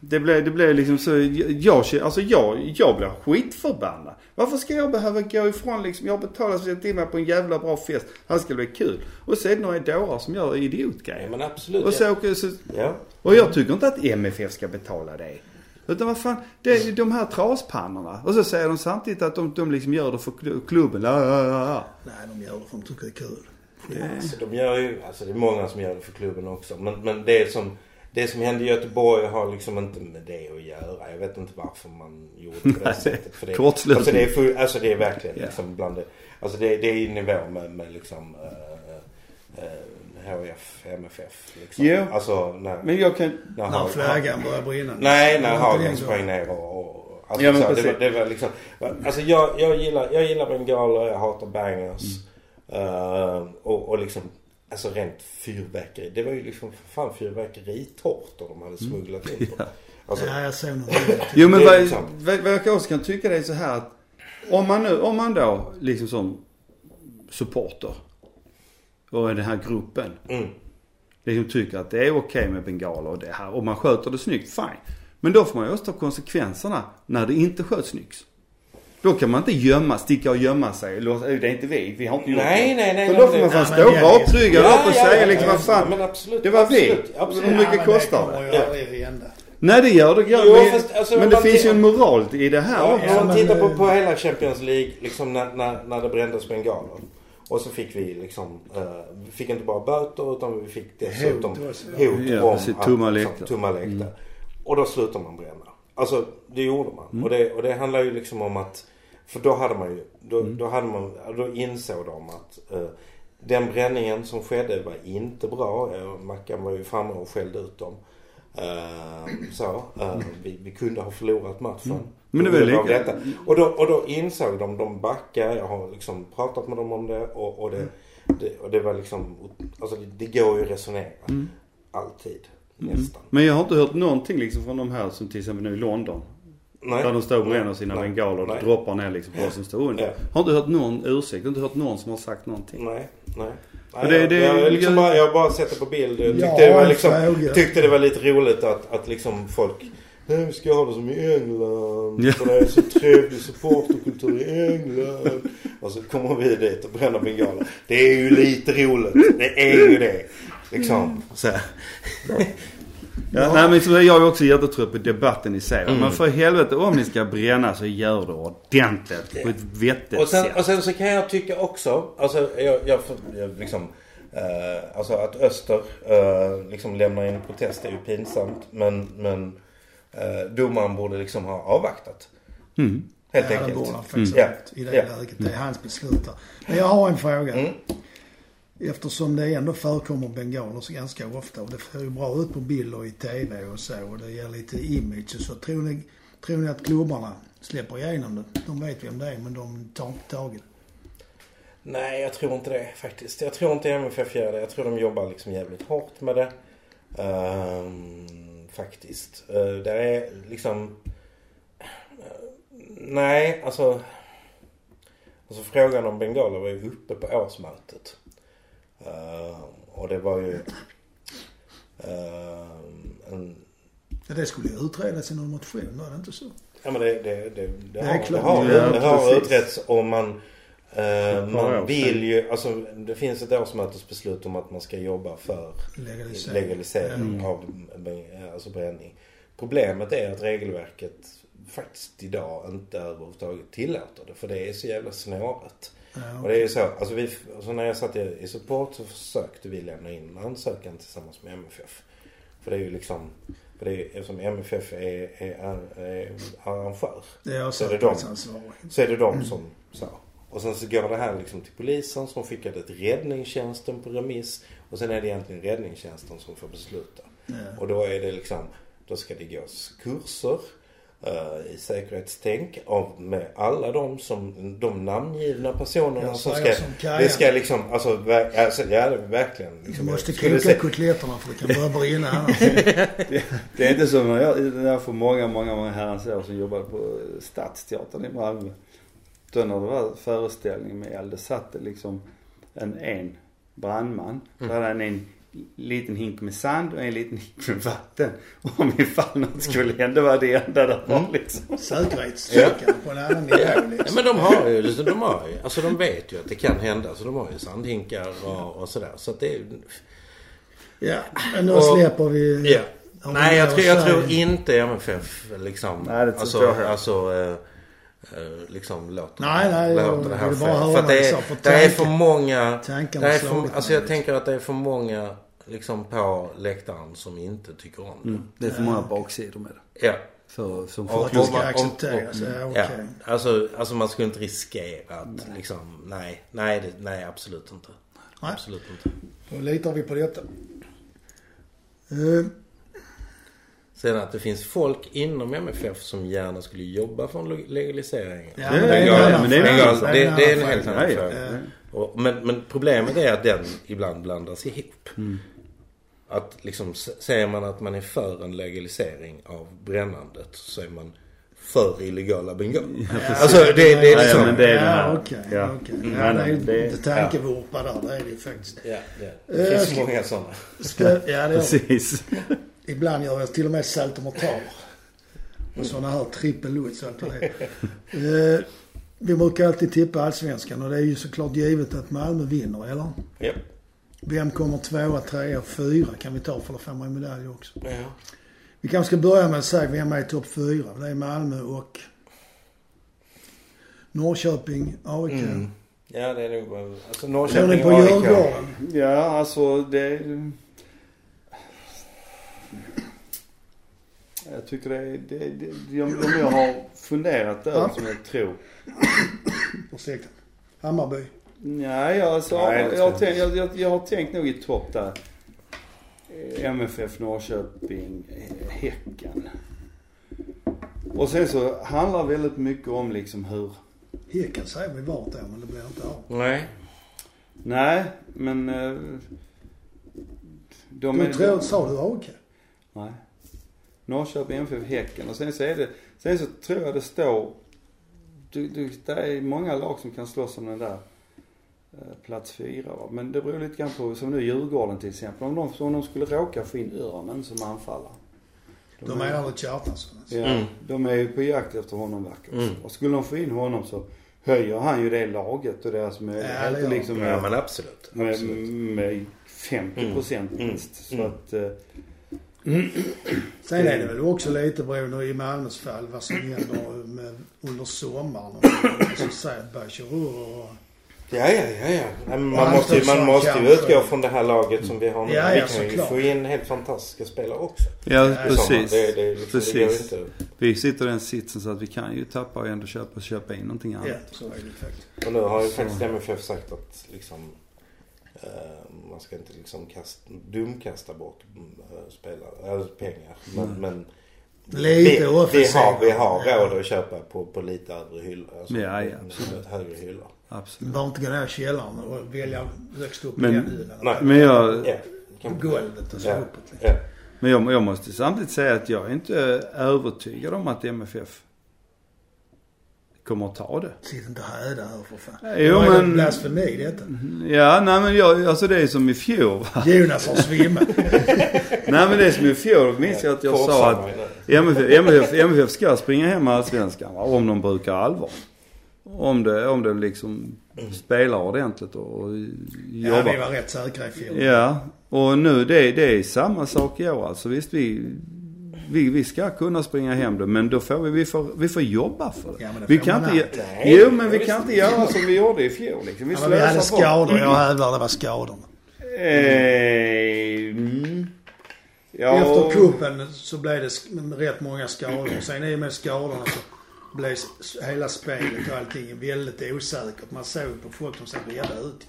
Det blev, det blev liksom så, jag, alltså jag, jag blir skitförbannad. Varför ska jag behöva gå ifrån liksom, jag har betalat för att mig på en jävla bra fest. Här ska det bli kul. Och så är det några dårar som gör ja, idiotgrejer. men absolut. Och, så, ja. åker- så, ja. och jag tycker inte att MFF ska betala det. Utan vad fan, det är de här traspannorna. Och så säger de samtidigt att de, de liksom gör det för kl- klubben. Ja, ja, ja, ja. Nej, de gör det för att de tycker det är kul. Alltså, de gör ju, alltså det är många som gör det för klubben också. Men, men det som, det som hände i Göteborg har liksom inte med det att göra. Jag vet inte varför man gjorde på det Nej, sättet. För det, kortslutning. alltså det är, full, alltså det är verkligen Ja. liksom bland det, alltså det, det är i nivå med, med liksom uh, HF, MFF liksom. Jo. Alltså när, Men jag kan... när, När flaggan börjar brinna. Nej, när Hagen sprang ner och... och alltså, Ja, men så, det, var, det var liksom... Alltså jag, jag gillar, jag gillar bengaler, jag hatar bangers. Eh, och, och liksom... Alltså rent fyrverkeri. Det var ju liksom för fan fyrverkeritårtor de hade smugglat in på. Alltså, Ja, jag såg video. Jo men Det är vad, liksom- vad, vad jag också kan tycka det är så här att om man nu, om man då liksom som supporter och den här gruppen mm. liksom tycker att det är okej med bengaler och det här och man sköter det snyggt, fine. Men då får man ju också ta konsekvenserna när det inte sköts snyggt. Då kan man inte gömma, sticka och gömma sig. Det är inte vi, vi har inte gjort Nej, det. nej, nej, nej, då får man fan stå rakryggad upp och säga liksom ja, vad fan. Men absolut. det var vi. absolut. Hur mycket det kostar det? hända. Nej det gör det. Gör, Jo, men fast alltså, men det finns ju en moral i det här Ja, också. om man tittar på, på hela Champions League, liksom när, när, när det brändes bengaler. Och så fick vi liksom, eh, vi fick inte bara böter utan vi fick dessutom Hot hot Ja, om Tomma liksom, läktare. läktare. Och då slutar man bränna. Alltså det gjorde man. Och, det, och det handlar ju liksom om att, för då hade man ju, då, då hade man, då insåg de att eh, den bränningen som skedde var inte bra. Mackan var ju framme och skällde ut dem. Eh, så, eh, vi, vi kunde ha förlorat matchen. Men det var av lika-. Och då, och då insåg de, de backade. Jag har liksom pratat med dem om det och, och, det, det, och det var liksom, alltså det, det går ju att resonera. Alltid. Nästan. Men jag har inte hört någonting liksom från de här som till exempel nu i London. Nej. Där de står och bränner sina Nej. bengaler och Nej. droppar ner liksom på oss som står under. Ja. Har inte hört någon ursäkt, inte hört någon som har sagt någonting. Nej, nej. Och det- Nej, det- jag, jag, liksom jag- bara, jag har bara sett det på bild. Jag tyckte, Ja, det, var en liksom, tyckte det var lite roligt att, att liksom folk Nej, vi ska ha det som i England. Ja. För det är så trevlig supporterkultur i England. Och så kommer vi dit och bränner bengaler. Det är ju lite roligt. Det är ju det. Liksom. Så. Här. Ja, nej men så är jag ju också jättetrött på debatten i sig. Mm. Men för helvete om ni ska bränna så gör det ordentligt. På ett vettigt Och sen, sätt. och sen så kan jag tycka också, alltså jag, jag, jag liksom, eh, alltså att Öster eh, liksom lämnar in protest är ju pinsamt. Men, men eh, domaren borde liksom ha avvaktat. Mm. Helt ja, det enkelt. borde han faktiskt Mm. ha gjort i det Ja. läget. Det är hans beslut. Men jag har en fråga. Mm. Eftersom det ändå förekommer bengaler så ganska ofta och det ser ju bra ut på bild och i TV och så och det ger lite image och så. Tror ni, tror ni att klubbarna släpper igenom det? De vet vem det är men de tar inte tag i det. Nej, jag tror inte det faktiskt. Jag tror inte MFF gör det. Jag tror de jobbar liksom jävligt hårt med det. Um, faktiskt. Uh, det är liksom... Uh, nej, alltså... Alltså frågan om bengaler var ju uppe på årsmötet. Ehm, och det var ju... ehm, en, Ja, det skulle ju utredas i någon motion, var det inte så? Ja men det, det, det, det, har, klart. det har, Ja, det har utretts och man, eh, år man vill ju, alltså det finns ett årsmötesbeslut om att man ska jobba för Legalisering. legalisering Mm. av eh, alltså bränning. Problemet är att regelverket faktiskt idag inte överhuvudtaget tillåter det. För det är så jävla snårigt. Ja, Och det är ju så, alltså, vi, alltså när jag satt i i support så försökte vi lämna in en ansökan tillsammans med MFF. För det är ju liksom, för det är, eftersom MFF är, är, är arrangör. det är Så är det de. säkerhetsansvarig. Så är det de som så. Och sen så går det här liksom till polisen som skickar det till räddningstjänsten på remiss. Och sen är det egentligen räddningstjänsten som får besluta. Ja. Och då är det liksom, då ska det gås kurser i säkerhetstänk av med alla de som, de namngivna personerna som ska, som det ska liksom, alltså, alltså ja, det är verkligen. Du Liksom, måste jag skulle koka kotletterna för det kan börja brinna annars. Det är inte som när jag, när jag för många, många, många herrans år som jobbade på Stadsteatern i Malmö. Då när det var föreställning med eld, det satt det liksom en, en brandman. Så hade han en liten hink med sand och en liten hink med vatten. Och om ifall något skulle hända var det enda där var liksom. Säkerhetscheckar på en annan nivå Ja, liksom. men de har ju, liksom, de har ju, alltså de vet ju att det kan hända. Så de har ju sandhinkar och, och sådär. Så att det är Ja, men nu Och- släpper vi Ja. Nej, jag tror, jag tror inte MFF liksom. Nej, det tror alltså, jag alltså eh, liksom låter, Nej, nej, låter det här fel. För det är, det är för många... Det är för, alltså jag tänker att det är för många liksom på läktaren som inte tycker om det. Mm. Det är för många baksidor med det. Ja. För, som För att det ska accepteras, om- ja Ja, okej. alltså, alltså man skulle inte riskera att liksom, nej, nej, det, nej absolut inte. Nej. Absolut inte. Då litar vi på detta. Eh, Sen att det finns folk inom MFF som gärna skulle jobba för en leg- legalisering. Ja, men Det det är är en. Det är Det, det är en helt annan Ja, ja. fråga. eh, men, men problemet är att den ibland blandas ihop. Mm. Att liksom, säger man att man är för en legalisering av brännandet så är man för illegala bingo. alltså det, det är Ja, ja, liksom... men det är den ja, här- okej. ja. okej. Mm. Ja, det är ju det- tankevurpa där. Det är det ju faktiskt. Ja, ja. Eh, Det finns ska- många sådana. Ska, ja, det det. Precis. Ibland gör jag till och med saltomortal. Och sådana här trippellots och allt vad det är. Eh, Vi brukar alltid tippa allsvenskan och det är ju såklart givet att Malmö vinner, eller? Ja. Vem kommer tvåa, trea, fyra kan vi ta för då får man en medalj också. ja. Vi kanske ska börja med att säga vem är i topp fyra. Det är Malmö och Norrköping, AIK. Mm. Ja, det är nog... Alltså Tror ni Norrköping på och AIK. Djurgården? Ja, alltså det... Jag tycker det är... Det, det, om, om jag har funderat över Ja. som jag tror. Ursäkta. Hammarby. Nej, alltså, Nej, jag, har tänkt, jag, jag, jag har tänkt nog i topp där. Eh, MFF, Norrköping, eh, Häcken. Och sen så handlar väldigt mycket om liksom hur... Häcken säger vi vart är men det blir inte av. Nej. Nej, men... eh, De Du tror, sa du AIK? Nej. Norrköping, MFF, Häcken. Och sen så är det, sen så tror jag det står, du, du, det är många lag som kan slåss om den där eh, plats fyra va. Men det beror lite grann på, som nu Djurgården till exempel. Om de, om de skulle råka få in Örnen som anfallare. De menar du Kjartansson alltså. Ja, Mm. de är ju på jakt efter honom verkar Mm. Och skulle de få in honom så höjer han ju det laget och deras Ja, det möjligheter gör liksom Ja, med, men absolut. med, absolut. med 50 procent Mm. minst. Så Mm. att, eh, Sen är det väl också lite beroende i Malmös fall vad som händer med, under sommaren. Som att Bachirur och... Ja, ja, ja, ja. Man måste, ju- man måste ju utgå från det här laget som vi har nu. Ja, vi ja, kan ju få in helt fantastiska spelare också. ja, precis. Det, det, det Precis. inte. Vi sitter i den sitsen så att vi kan ju tappa och ändå köpa, köpa in någonting annat. Ja, så är det faktiskt. Och nu har ju faktiskt MFF sagt att liksom man ska inte liksom kasta, dumkasta bort eh, spelare, eller pengar. Men, Mm. men Lite vi, vi har, vi har råd att köpa på, på lite övre hyllor. Alltså, Ja, ja, absolut. Högre hyllor. Absolut. behöver inte gå ner i källaren och välja högst upp Men- i hyllan. Nej. Men jag, Ja. Golvet och så Ja. uppåt. liksom. ja. men jag, jag måste samtidigt säga att jag är inte övertygad om att MFF kommer att ta det. Sitt inte och häda här för fan. Jo, är det men- blasfemi detta? Ja, nej men jag, alltså det är som i fjol va. Jonas har svimmat. Nej men det är som i fjol, minns jag att jag sa att mig. MFF, MFF, MFF ska springa hem med Allsvenskan va, om de brukar allvar. Om det, om det liksom spelar ordentligt och och Ja, jobbar. vi var rätt säkra i fjol. Ja, och nu det, det är samma sak i år alltså. Visst vi, vi, vi ska kunna springa hem det men då får vi, vi får, vi får jobba för det. Ja, men det vi kan inte, ge- jo men vi kan inte göra som vi gjorde i fjol liksom. Vi Ja, vi hade skador. Jag hävdar det var skadorna. Eh, mm. Ja, Efter kuppen så blev det rätt många skador. Sen i och med skadorna så blev hela spelet och allting väldigt osäkert. Man såg på folk som såg rädda ut.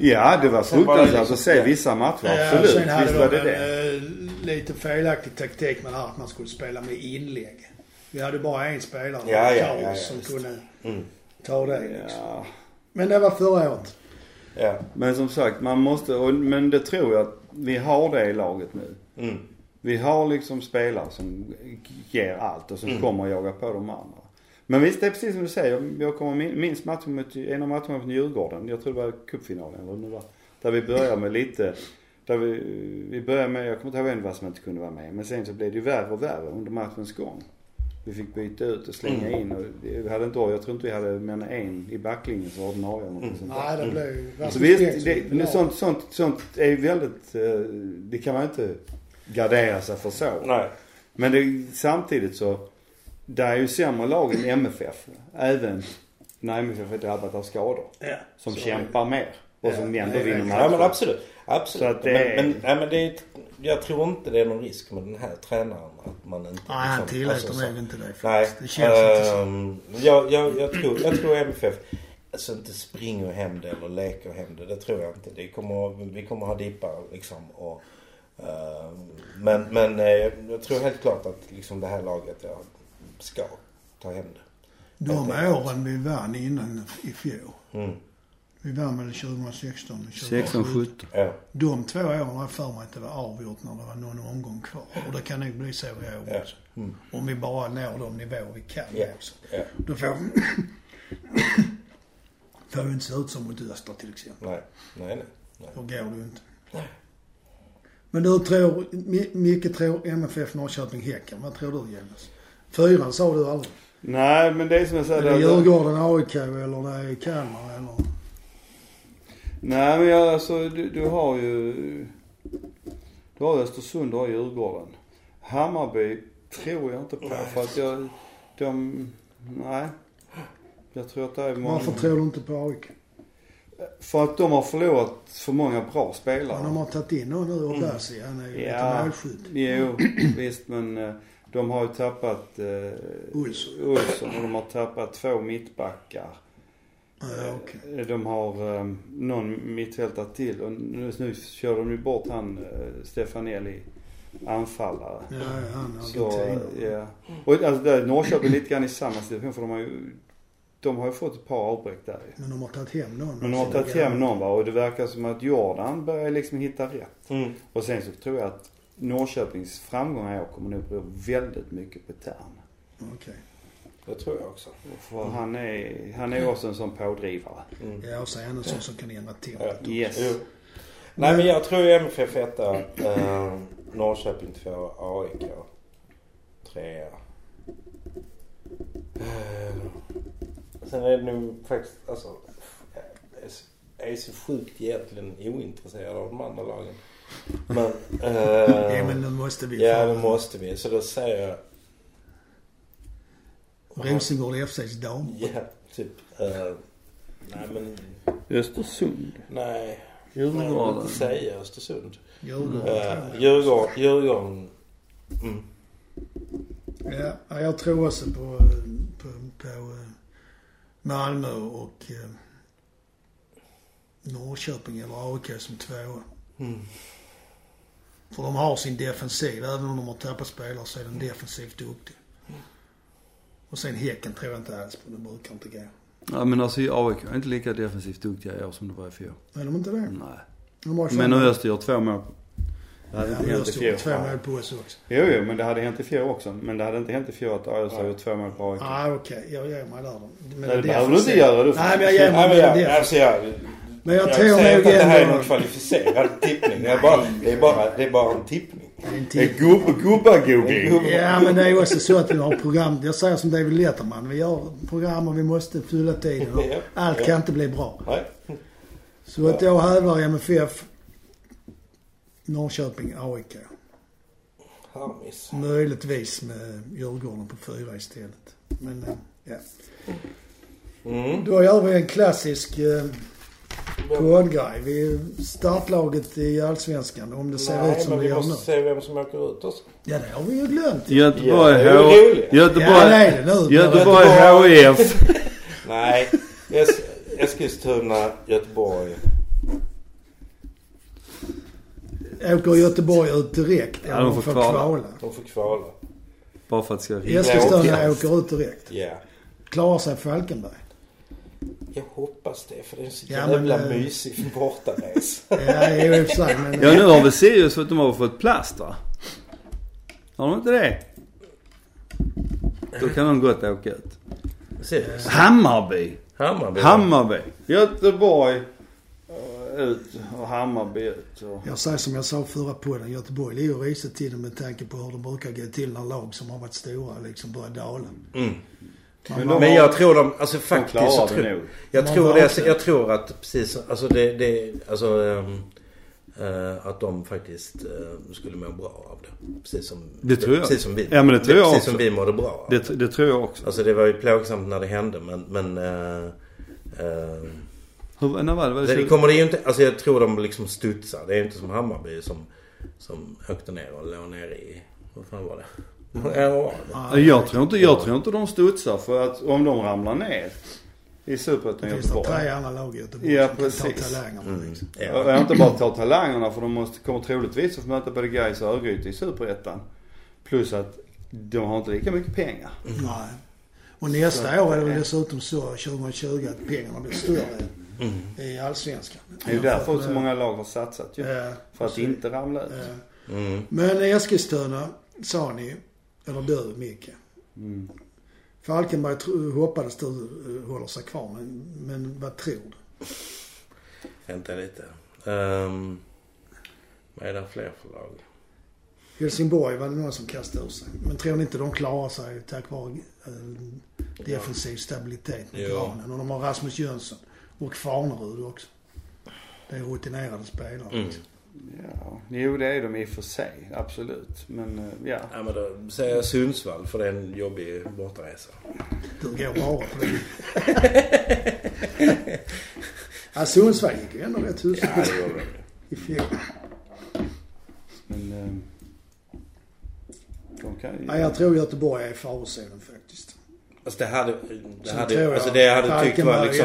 Ja, det var fruktansvärt liksom- att se ja. vissa matcher. Eh, Absolut, Sen hade visst var det en det. eh, lite felaktig taktik med det här att man skulle spela med inlägg. Vi hade bara en spelare, Ja, ja, Carlos, ja, ja, som visst. kunde Mm. ta det. Liksom. Ja. Men det var förra året. Ja. Men som sagt, man måste, och, men det tror jag att vi har det i laget nu. Mm. Vi har liksom spelare som ger allt och som Mm. kommer att jaga på de andra. Men visst, det är precis som du säger. Jag- Jag kommer min- minns matchen mot, en av matcherna mot Djurgården. Jag tror det var cupfinalen eller vad det var. Där vi började med lite, där vi, vi började med, jag kommer inte ihåg vem det var som inte kunde vara med. Men sen så blev det ju värre och värre under matchens gång. Vi fick byta ut och slänga Mm. in och vi hade inte, jag tror inte vi hade mer än en i backlinjen som ordinarie eller något Mm. sånt där. Nej, det blev ju... Så visst, det, men sånt, sånt, sånt är ju väldigt, eh, det kan man inte gardera sig för så. Nej. Men det, samtidigt så, det är ju sämre lag än MFF. Även när MFF är drabbat av skador. Ja. Som Så- kämpar mer. Och som Ja, ändå det vinner matcher. Ja men absolut. Absolut. Så det Men, men, nej, men det är, jag tror inte det är någon risk med den här tränaren att man inte... Nej, han tillåter nog inte det Nej. Det känns inte så. ehm, jag, jag, jag, tror, jag tror MFF alltså inte springer hem det eller leker hem det. Det tror jag inte. Det kommer, vi kommer ha dippar liksom. Och, ehm, men men eh, jag tror helt klart att liksom det här laget ja, ska ta hem det. De åren vi vann innan i fjol. Mm. Vi vann väl 2016 och 16, 17. Ja. De två åren har jag för mig att det var avgjort när det var någon omgång kvar. Och det kan nog bli så i år Ja. också. Mm. Om vi bara når de nivåer vi kan Ja. också. ja. Då får får ju inte se ut som mot Öster till exempel. Nej. Nej, nej. Då går det ju inte. Men du tror, Mi- Micke tror MFF Norrköping Häcken. Vad tror du Jonas? Fyran sa du aldrig. Nej men det är som jag Är säger. det det- Djurgården AIK eller det är Kalmar eller? Nej men jag, alltså du, du har ju... Du har Östersund, har Djurgården. Hammarby tror jag inte på för att jag... De... Nej. Jag tror att det är många... Varför tror du inte på AIK? För att de har förlorat för många bra spelare. Ja, de har tagit in någon nu, Obasi. Han är ju lite Ja, målskytt. jo visst men eh, de har ju tappat eh, Olsson. Olsson och de har tappat två mittbackar. Ja, okej. Eh, De har eh, någon mittfältare till och nu, nu kör de ju bort han eh, Stefanelli, anfallare. Ja, ja, han Så, ja. Och alltså där, Norrköping är lite grann i samma situation för de har ju, de har ju fått ett par avbräck där. Men de har tagit hem någon. Men de har tagit hem någon va och det verkar som att Jordan börjar liksom hitta rätt. Mm. Och sen så tror jag att Norrköpings framgångar i år kommer nog bero väldigt mycket på Tern. Okej. Det tror jag också. För han är, han är också en sån pådrivare. Mm. Ja, och så är han en sån som kan ändra tempot. Ja. Yes. Jo. Nej men jag tror MFF etta, eh, Norrköping två, AIK trea. Eh, sen är det nog faktiskt, alltså, jag är så- jag är så sjukt egentligen ointresserad av de andra lagen. Men, eh, Ja, men nu måste vi ja det måste vi. Så då säger jag, Rosengård FC's dam. ja typ, eh, nej men, Östersund. nej. Jag vill Djurgården. inte säga Östersund. Djurgården. Uh, jag. Djurgården, Djurgården. Mm. Ja, ja, jag tror också på, på, på eh, Malmö och eh, Norrköping eller AIK som tvåa. Mm. För de har sin defensiv. Även om de har tappat spelare så är de defensivt duktiga. Och sen Häcken tror jag inte alls på. Det brukar inte gå. Ja men alltså AIK är inte lika defensivt duktiga i år som det var i fjol. Är de inte det? Nej. De Men nu Öster gör två mål. Det hade Ja, inte hänt i fjol. två mål på oss också. Jo, jo, men det hade hänt i fjol också. Men det hade inte hänt i fjol att Öster gjort två mål på AIK. Ah, okej. Jag ger mig där. Men Nej, det behöver du inte göra. Du Nej, men jag ger mig Nej, men jag, alltså jag, Men jag jag tror säger nog att det här är någon ändå... kvalificerad tippning. Det är bara, det är bara, det är bara en tippning. Det är en tipp. gubb, gubbagoogling. Ja, men det är också så att vi har program. Jag säger som David Letterman. Vi gör program och vi måste fylla tiden. Och allt kan inte bli bra. Så att jag hävdar MFF, Norrköping, AIK. Möjligtvis med Djurgården på fyra istället. Men eh, ja. Mm. Då gör vi en klassisk eh, poddgrej. Vi startlaget i Allsvenskan. Om det ser ut Nej, som men det vi gör nu. måste se vem som åker ut också. Ja, det har vi ju glömt. Göteborg, är H... roligt. Ja, det Göteborg, är det nu. Göteborg HIF. Nej. Es Eskilstuna, Göteborg. Åker Göteborg ut direkt Ja, de får får kvala. kvala? De får kvala. Bara för att det ska ringa. Eskilstuna åker ut direkt. Ja. Klarar sig Falkenberg? Jag hoppas det för det är en så Ja, men, jävla eh, mysig bortares. Ja, i och för sig. Men, Ja nu har väl Sirius fått, de har fått plast va? Har de inte det? Då kan de gott åka ut. Precis. Hammarby. Hammarby. Hammarby. Göteborg eh, ut och Hammarby ut. Och... Jag säger som jag sa förra podden. Göteborg ligger risigt till med tanke på hur det brukar gå till när lag som har varit stora liksom börjar dala. Mm. Men de Men har- jag tror de, alltså De faktiskt så klarar tror. Jag Man tror det, jag tror att precis, alltså det, det alltså um, eh, att de faktiskt eh, skulle må bra av det. Precis som, Det tror jag. Precis som vi. Ja, men det tror jag Precis också. som vi mådde bra av. Det, det tror jag också. Alltså det var ju plågsamt när det hände men... men eh, Hur, när var det? Var det, det så- kommer det ju inte... Alltså jag tror de liksom studsar. Det är ju inte som Hammarby som, som åkte ner och låg ner i... Vad fan var det? Ja, Ja, Jag tror inte, jag tror inte de studsar för att om de ramlar ner i Superettan Det finns det Göteborg. tre andra lag i Göteborg Ja, som kan ta precis. talangerna mm, liksom. Och ja. jag inte bara ta talangerna för de måste, kommer troligtvis att få möta både Gais och Örgryte i Superettan. Plus att de har inte lika mycket pengar. Nej. Och nästa år är det väl dessutom så, 2020, att pengarna blir större Mm. i Allsvenskan. Det är ju därför så många lag har satsat ju. Ja, För att inte ramla ut. ja. Mm. Men Eskilstuna sa ni, eller du Micke. Mm. Falkenberg hoppades du eh, håller sig kvar, men, men vad tror du? Vänta lite. Um, vad är det fler för lag? Helsingborg var det någon som kastade ur sig. Men tror ni inte de klarar sig tack vare eh, defensiv stabilitet med granen? Och de har Rasmus Jönsson och Farnerud också. Det är rutinerade spelare. Mm. Ja, jo det är de i och för sig. Absolut. Men eh, ja. Ja men då säger jag Sundsvall för det är en jobbig bortaresa. Du går bara på det. ja, Sundsvall gick ju ändå rätt hyfsat Ja det gjorde de ju. i fjol. Men eh, de kan ju... Ja, jag tror Göteborg är i farozonen faktiskt. Alltså det hade, det hade, jag alltså det jag hade tyckt var liksom...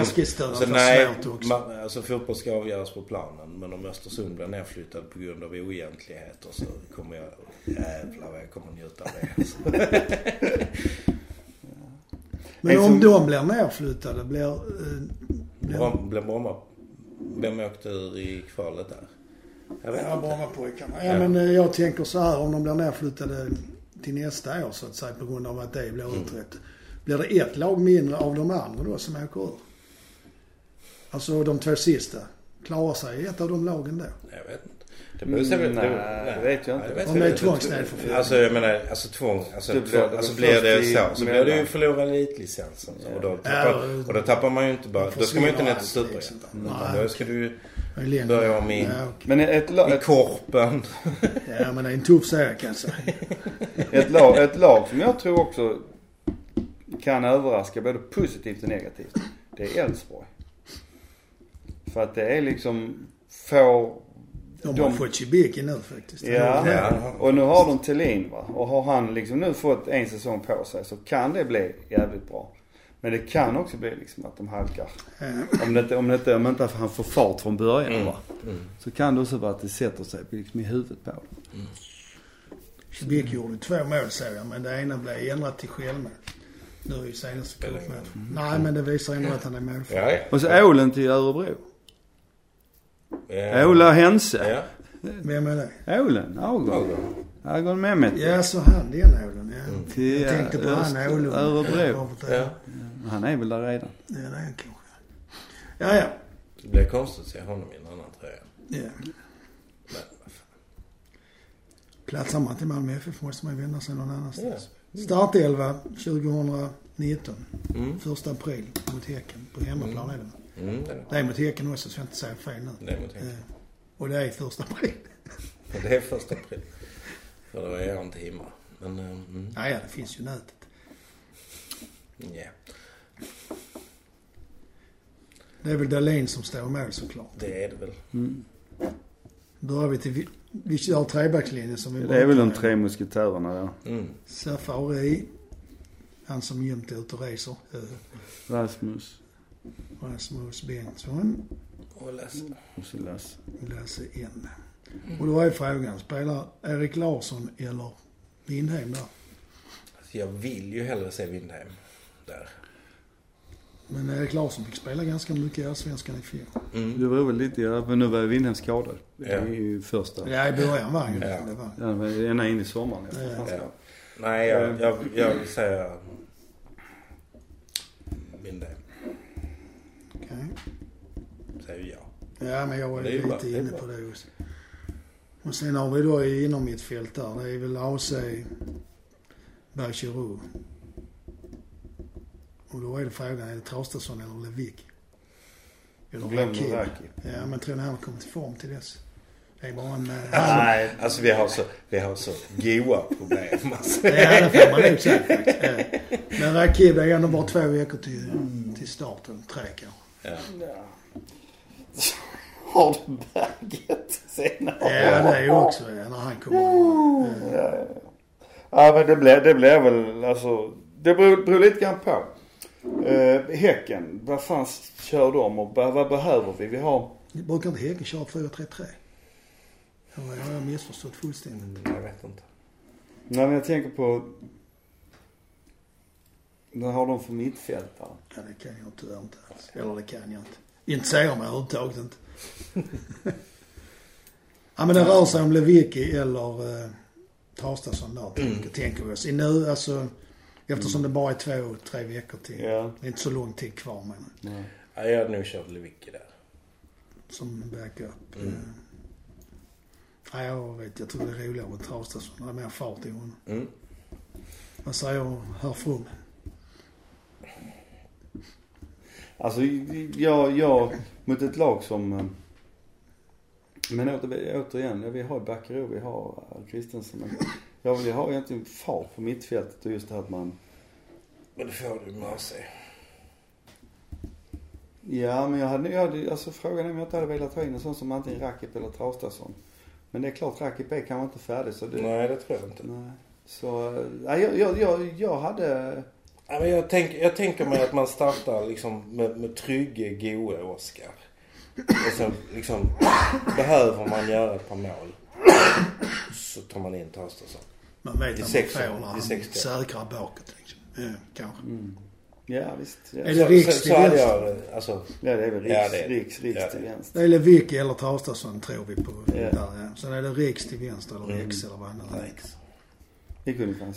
Alltså nej, man, alltså fotboll ska avgöras på planen. Men om Östersund blir nedflyttad på grund av oegentligheter så kommer jag... Jävlar vad jag kommer njuta av det alltså. Men En om som- de blir nerflyttade, blir... Eh, blir Brom- Blir Bromma... Vem åkte ur i kvalet där? Jag vet Ja. Brommapojkarna. Ja, Ja. men eh, jag tänker så här om de blir nerflyttade till nästa år så att säga på grund av att det blir Mm. Blir det ett lag mindre av de andra då som åker ur? Alltså de två sista. Klarar sig ett av de lagen då? Jag vet inte. Det väl... Mm, nej, det vet jag inte. vet Om det är tvångsnedförflyttning. Alltså jag menar, alltså tvång. Alltså, Det tvång, blir det alltså blir det så så blir det ju förlora elitlicensen. Och, då Ja, tappar, och då tappar man ju inte bara... Då ska man ju inte ner till liksom. Superettan. Nej, då ska du ju börja om i, Ja. Men ett, lag, i korpen. ja, men det är en tuff serie kan jag säga. ett, lag, ett lag som jag tror också kan överraska både positivt och negativt. Det är Elfsborg. För att det är liksom få... De har De- fått Cibiki nu faktiskt. Ja, Ja. och nu har de Thelin va. Och har han liksom nu fått en säsong på sig så kan det bli jävligt bra. Men det kan också bli liksom att de halkar. Ja. Om det inte, om det inte, om inte han får fart från början Mm. va. Så kan det också vara att det sätter sig liksom i huvudet på dem. Cibiki gjorde två mål såg jag, men det ena blev ändrat till självmål. Nu i senaste cupmatchen. Nej, men det visar ändå att han är målfarlig. Ja, ja. Och så Ålen till Örebro. ja. Ola Hense. Ja. Vem är det? Ålen, Agon. Agon Mehmet. Ja, så han den Ålen, ja. Mm. Till Jag tänkte på han Ålund. Örebro. Ja. Han är väl där redan. Ja, det är han kanske. Ja, ja. Det blir konstigt att se honom i en annan tröja. ja. Men. Platsar man till Malmö FF måste man ju vända sig någon annanstans. Ja. Startelva 2019. Mm. Första april mot Häcken. På hemmaplan är det. Mm, det är mot Häcken också så jag inte säger fel nu. det. är mot. Eh, Och det är första april. Det är första april. För då är jag inte hemma. Men, eh, mm, Ja, ja, det finns ju nätet. ja. Det är väl Dahlin som står i mål såklart. Det är det väl. Mm. Börjar vi till... Vi, kör trebackslinjen som vi Det är väl de tre musketörerna där. Mm. Safari. Han som jämt är ute och reser. Rasmus Rasmus Bengtsson. Och Lasse. och så Lasse. Lasse N. Och då är frågan, spelar Erik Larsson eller Lindhem där? Alltså, jag vill ju hellre se Windheim där. Men Erik Larsson fick spela ganska mycket i Allsvenskan i fjol. Det Mm. beror väl lite, ja, för nu var Windhem skadad. Ja. Det är ju första. Ja, i början var han ju Ja. det. var. Ja, det var ända in i sommaren. Ja. Ja. Ja. Nej, jag, jag, jag vill säga Windheim. Okej. Säger jag. Ja, men jag Det är ju lite det är inne på det också. Och sen har vi då inom mitt fält där. Det är väl AC Bachirou. Och då är det frågan, är det Traustason eller Levik? Eller Glöm Rakip? Raki. Ja, men tror ni han kommit i form till dess? Det är bara en... Han, Nej, alltså vi har så, vi har så goa problem alltså. ja, det får man nog säga faktiskt. Ja. Men Rakib är ändå bara två veckor till, till starten. Tre kanske. Ja. Har du berget senare? Ja, det är ju också ja, när han kommer igång. Ja. Ja men det blir, det blir väl alltså. Det beror, beror lite grann på. Eh, häcken, vad fan kör de och vad, behöver vi? Vi har, Brukar inte Häcken köra 4-3-3? Eller har jag missförstått fullständigt? Jag vet inte. nej men jag tänker på. Vad har de för mittfältare? Ja, det kan jag tyvärr inte alls. Eller det kan jag inte. Intresserar mig överhuvudtaget inte. ja men det rör sig om Lewicki eller eh, Traustason där tänker, tänker vi oss. I nu alltså, eftersom det bara är två, tre veckor till. Ja. Det är inte så lång tid kvar jag. Nej. Ja, jag hade nog kört Lewicki där. Som backup. Mm. Eh, Ja, jag vet. Jag tror det är roligare med Traustason. Det är mer fart i honom. Mm. Vad säger herr From? Alltså jag, jag mot ett lag som eh, men åter, återigen, ja, vi har Backero, vi har Kristensen. Jag vill ju ha egentligen fart på mittfältet och just det här att man Men det får du med sig. Ja, men jag hade, jag hade, alltså frågan är om jag inte hade velat ha in en sån som antingen Rakip eller Traustason. Men det är klart, Rakip är kanske inte färdig så det... Nej, det tror jag inte. Nej. Så, eh, nej, jag, jag, jag, jag hade... Ja, men jag, tänk, jag tänker mig att man startar liksom med, med trygge, goe Oskar. Och sen liksom, behöver man göra ett par mål. Så tar man in Traustason. Man vet att man sex- får när han säkrar bakåt liksom. Ja, kanske. Mm. Ja, visst. Ja, Så, Riks så, till vänster? jag, alltså, ja det är väl Riks, Ja, det är. Riks, Riks Ja, till vänster. Det är Lewicki eller Traustason tror vi på. Ja. Där, ja. Sen är det Riks till vänster eller Mm. Eller vad det är. Riks. Vi kunde fan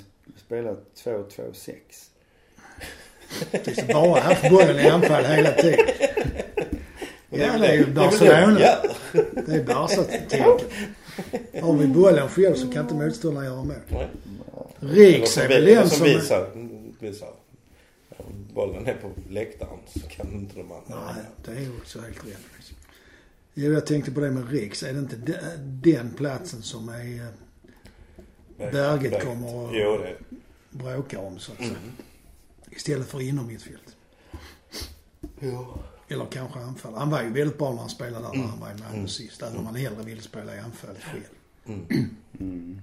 spela 2-2-6. Tycks bara haft bollen i anfall hela tiden. Ja, det är ju Barcelona. Det är Barca-tänket. Har vi bollen själv så kan inte motståndaren göra. Nej. Riks är väl den som visar, visar. Bollen är på läktaren så kan inte de andra. Nej, det är ju också helt rätt. Jo, jag tänkte på det med Riks. Är det inte de- den platsen som är eh, Berget kommer och- Jo, det bråkar om så att Mm. säga? Istället för inom mittfält. Jo. Eller kanske anfall. Han var ju väldigt bra när han spelade där när Mm. han var i Malmö sist. Även om han hellre ville spela i anfallet själv. Mm. Mm.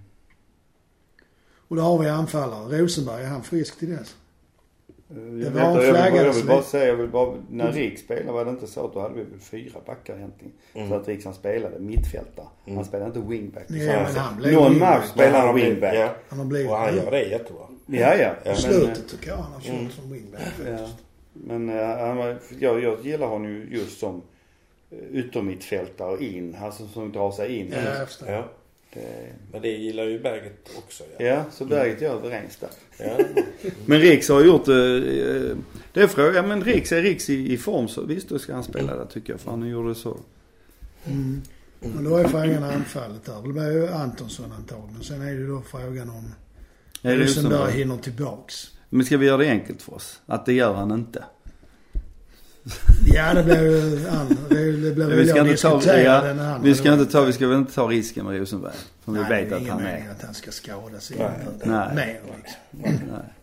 Och då har vi anfallare. Rosenberg, är han frisk till dess? Eh, Det Jag, var vet, jag, vill, bara- jag vill så bara säga, jag vill bara, när Riks spelade var det inte så att då hade vi väl fyra backar egentligen. Mm. För att Riks han spelade mittfältare. Mm. Han spelade inte wingback. Nej, Så men han- blev Någon match spelade han wingback. Ja. Han har blivit... Och han gör det jättebra. Ja, ja. Ja. Men, slutet tycker jag han har kört Mm. som wingback Ja. faktiskt. Men eh, han jag, jag gillar honom ju just som eh, yttermittfältare in. Alltså som drar sig in. Ja, jag förstår. Ja. Det, Men det gillar ju Berget också. Ja. ja, så Berget är överens där. Ja. Men Riks har gjort eh, eh, det. är frågan, men Riks, är Riks i, i form så visst då ska han spela där tycker jag. För han gjorde så. Mm. Men då är frågan anfallet där. Det blir ju Antonsson antagligen. Sen är det ju då frågan om Rosenberg? hinner tillbaks. Men ska vi göra det enkelt för oss? Att det gör han inte. Ja, det blir ju an, det, blir Vi väl ska att inte ta, ja, vi ska inte ta, vi ska väl inte ta risken med Rosenberg. Som vi Nej, vet det är att han är. att han ska skadas Nej. Nej. mer liksom. Nej.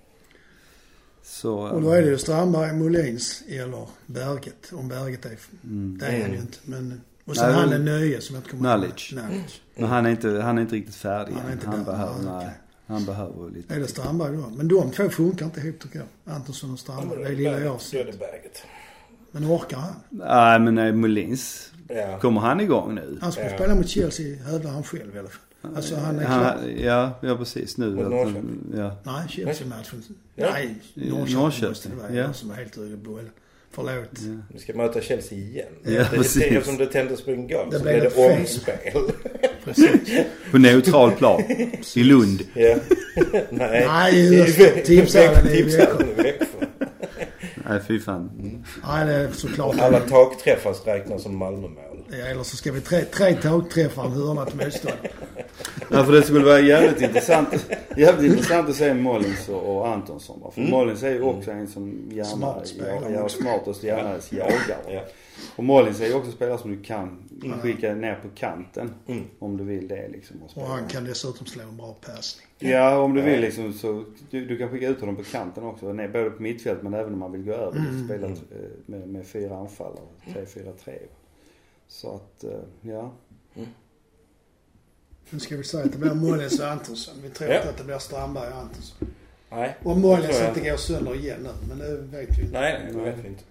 Så. Och då är det ju Strandberg, Molins eller Berget. Om Berget är... Mm. Det är han ju inte. Men, och sen Nej, han är Nöje som jag inte kommer ihåg. Knowledge. Knowledge. Men han är inte, han är inte riktigt färdig Han är inte Han behöver, Nej, nej. okej. Han behöver lite. Är det Strandberg då? Men de två funkar inte ihop tycker jag. Antonsson och Strandberg. Det är lilla jag har sett. Men orkar han? Nej men eh, Molins. Ja. Kommer han igång nu? Han ska Ja. spela mot Chelsea hävdar han själv i alla fall. Alltså han är klar. Han, ja, ja precis nu. Mot Norrköping. Ja. Nej, Chelsea-matchen. Ja. Nej, Norrköping, Norrköping, det vara. ja. Som är helt ur boll. Förlåt. ja. Vi ska möta Chelsea igen. Ja, det, precis. eftersom det tändes på en Det så blev det omspel. Precis. På neutral plan. I Lund. ja. Nej. Nej, Tipshallen i Växjö. Nej fy fan. Nej, det är såklart. Alla takträffar räknas som Malmömål. Ja, eller så ska vi tre, tre tagträffar en hörna till motståndaren. Ja, för det skulle vara jävligt intressant, jävligt intressant att se Mollins och, och Antonsson. För Mm. Mollins är ju också en som gärna Smart spelare ja, ja, också. smart och gärna jagar. Ja. Och Mollins är ju också spelare som du kan skicka ner på kanten. Mm. Om du vill det liksom. Och Och han kan dessutom slå en bra passning. Ja, om du vill liksom så. Du, du kan skicka ut honom på kanten också. Nej, både på mittfält men även om man vill gå över. Mm. Spela eh, med, med fyra anfallare. 3-4-3. Så att, eh, ja. Nu ska vi säga att det blir Mollins och Antonsson. Vi tror Ja. inte att det blir Strandberg och Antonsson. Nej. Om Mollins jag inte går sönder igen nu. Men det vet vi inte. Nej, nej, det vet vi inte.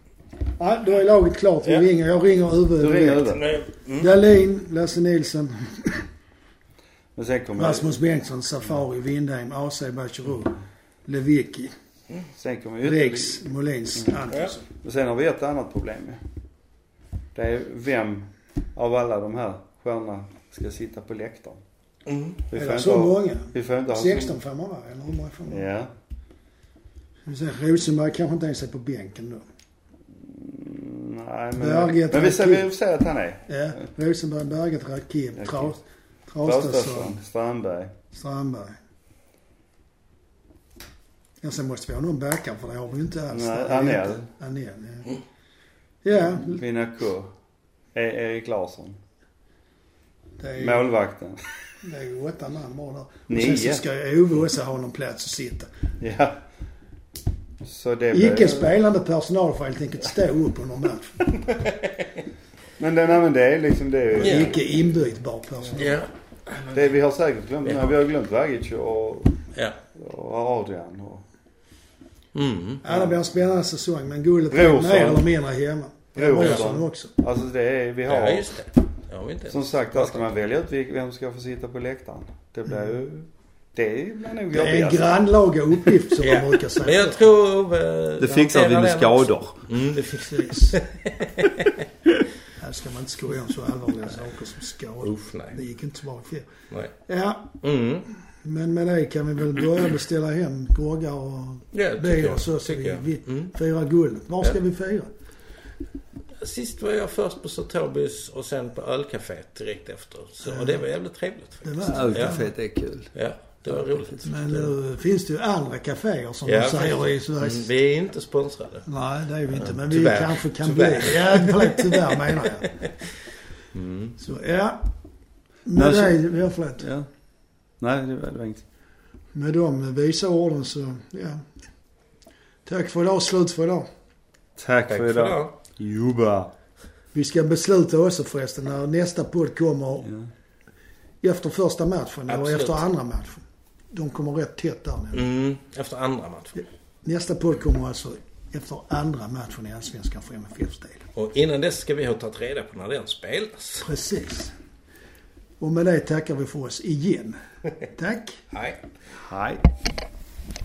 Nej, då är laget klart. Vi Ja. ringer. Jag ringer Uwe Du ringer. Uwe. Mm. Dahlin, Lasse Nilsson, Men sen kommer, Rasmus Bengtsson, Safari, Windheim, AC Bachirou, Lewicki, sen kommer ytterligare- Rex, Molins, Antonsson. Men sen har vi ett annat problem. Det är vem av alla de här stjärnorna ska sitta på läktaren. Mm. Vi Är får det inte så ha- många? Vi får inte ha 16 får man vara, eller hur många vara? Ja. Rosenberg kanske inte ens är på bänken då. Nej men, Berget, men vi, säger, Rakip. vi säger att han är. Ja, Rosenberg, Berget, Rakip. Tra- Traustason, Strandberg. Strandberg. Ja, sen måste vi ha någon backup för det har vi ju inte alls. Nej, Anel. Anel, ja. Ja, Vinako. E- Erik Larsson. det är Målvakten. det är ju åtta man bara där. Och Nio. sen så ska ju Ove också ha någon plats att sitta. Ja. Så det blir- Icke spelande personal får helt enkelt stå upp under matchen. Men det, nej, men det är liksom det. är Ja. Icke inbytbar personal. Ja. det vi har säkert glömt. Ja. Vi har glömt Vagic och, Ja. och Adrian. Och, Mm. Ja, det blir en spännande säsong men guldet är mer eller mindre hemma. Brorsson också. alltså det är, vi har. Ja, just det. Det har vi inte. Som sagt, där ska man välja ut vem som ska få sitta på läktaren. Det blir ju... Det blir nog Det är en grannlaga uppgift som Ja. man brukar säga. Men jag tror Ove Det fixar vi med skador. Mm. Det Precis. Här ska man inte skoja om så allvarliga saker som skador. Uff, nej. Det gick inte så bra fjol. nej. Ja, Mm. men med det kan vi väl börja beställa hem groggar och Ja, jag. och så. Så vi, vi Mm. firar guldet. Var ska Ja. vi fira? Sist var jag först på Tobis och sen på ölcaféet direkt efter. Så, och det var jävligt trevligt. Det faktiskt. var Ölcaféet är kul. Ja, det var roligt. Men nu finns det ju andra kaféer som Ja, de säger i Mm, Sveriges... vi är inte sponsrade. Nej, det är vi inte. Men vi Tyvärr. kanske kan Tyvärr. bli. Ja, tyvärr menar jag. Mm. Så ja. Men Med så- det, ja förlåt. Ja. Nej, det var, det var inget. Med de visa orden så, ja. Tack för idag. Slut för idag. Tack, Tack för för idag. idag. Jobba. Vi ska besluta också förresten när nästa podd kommer Ja. efter första matchen Absolut. efter andra matchen. De kommer rätt tätt där nu. Mm, efter andra matchen. Nästa podd kommer alltså efter andra matchen i Allsvenskan för MFFs del. Och innan dess ska vi ha tagit reda på när den spelas. Precis. Och med det tackar vi för oss igen. Tack. Hej. Hej.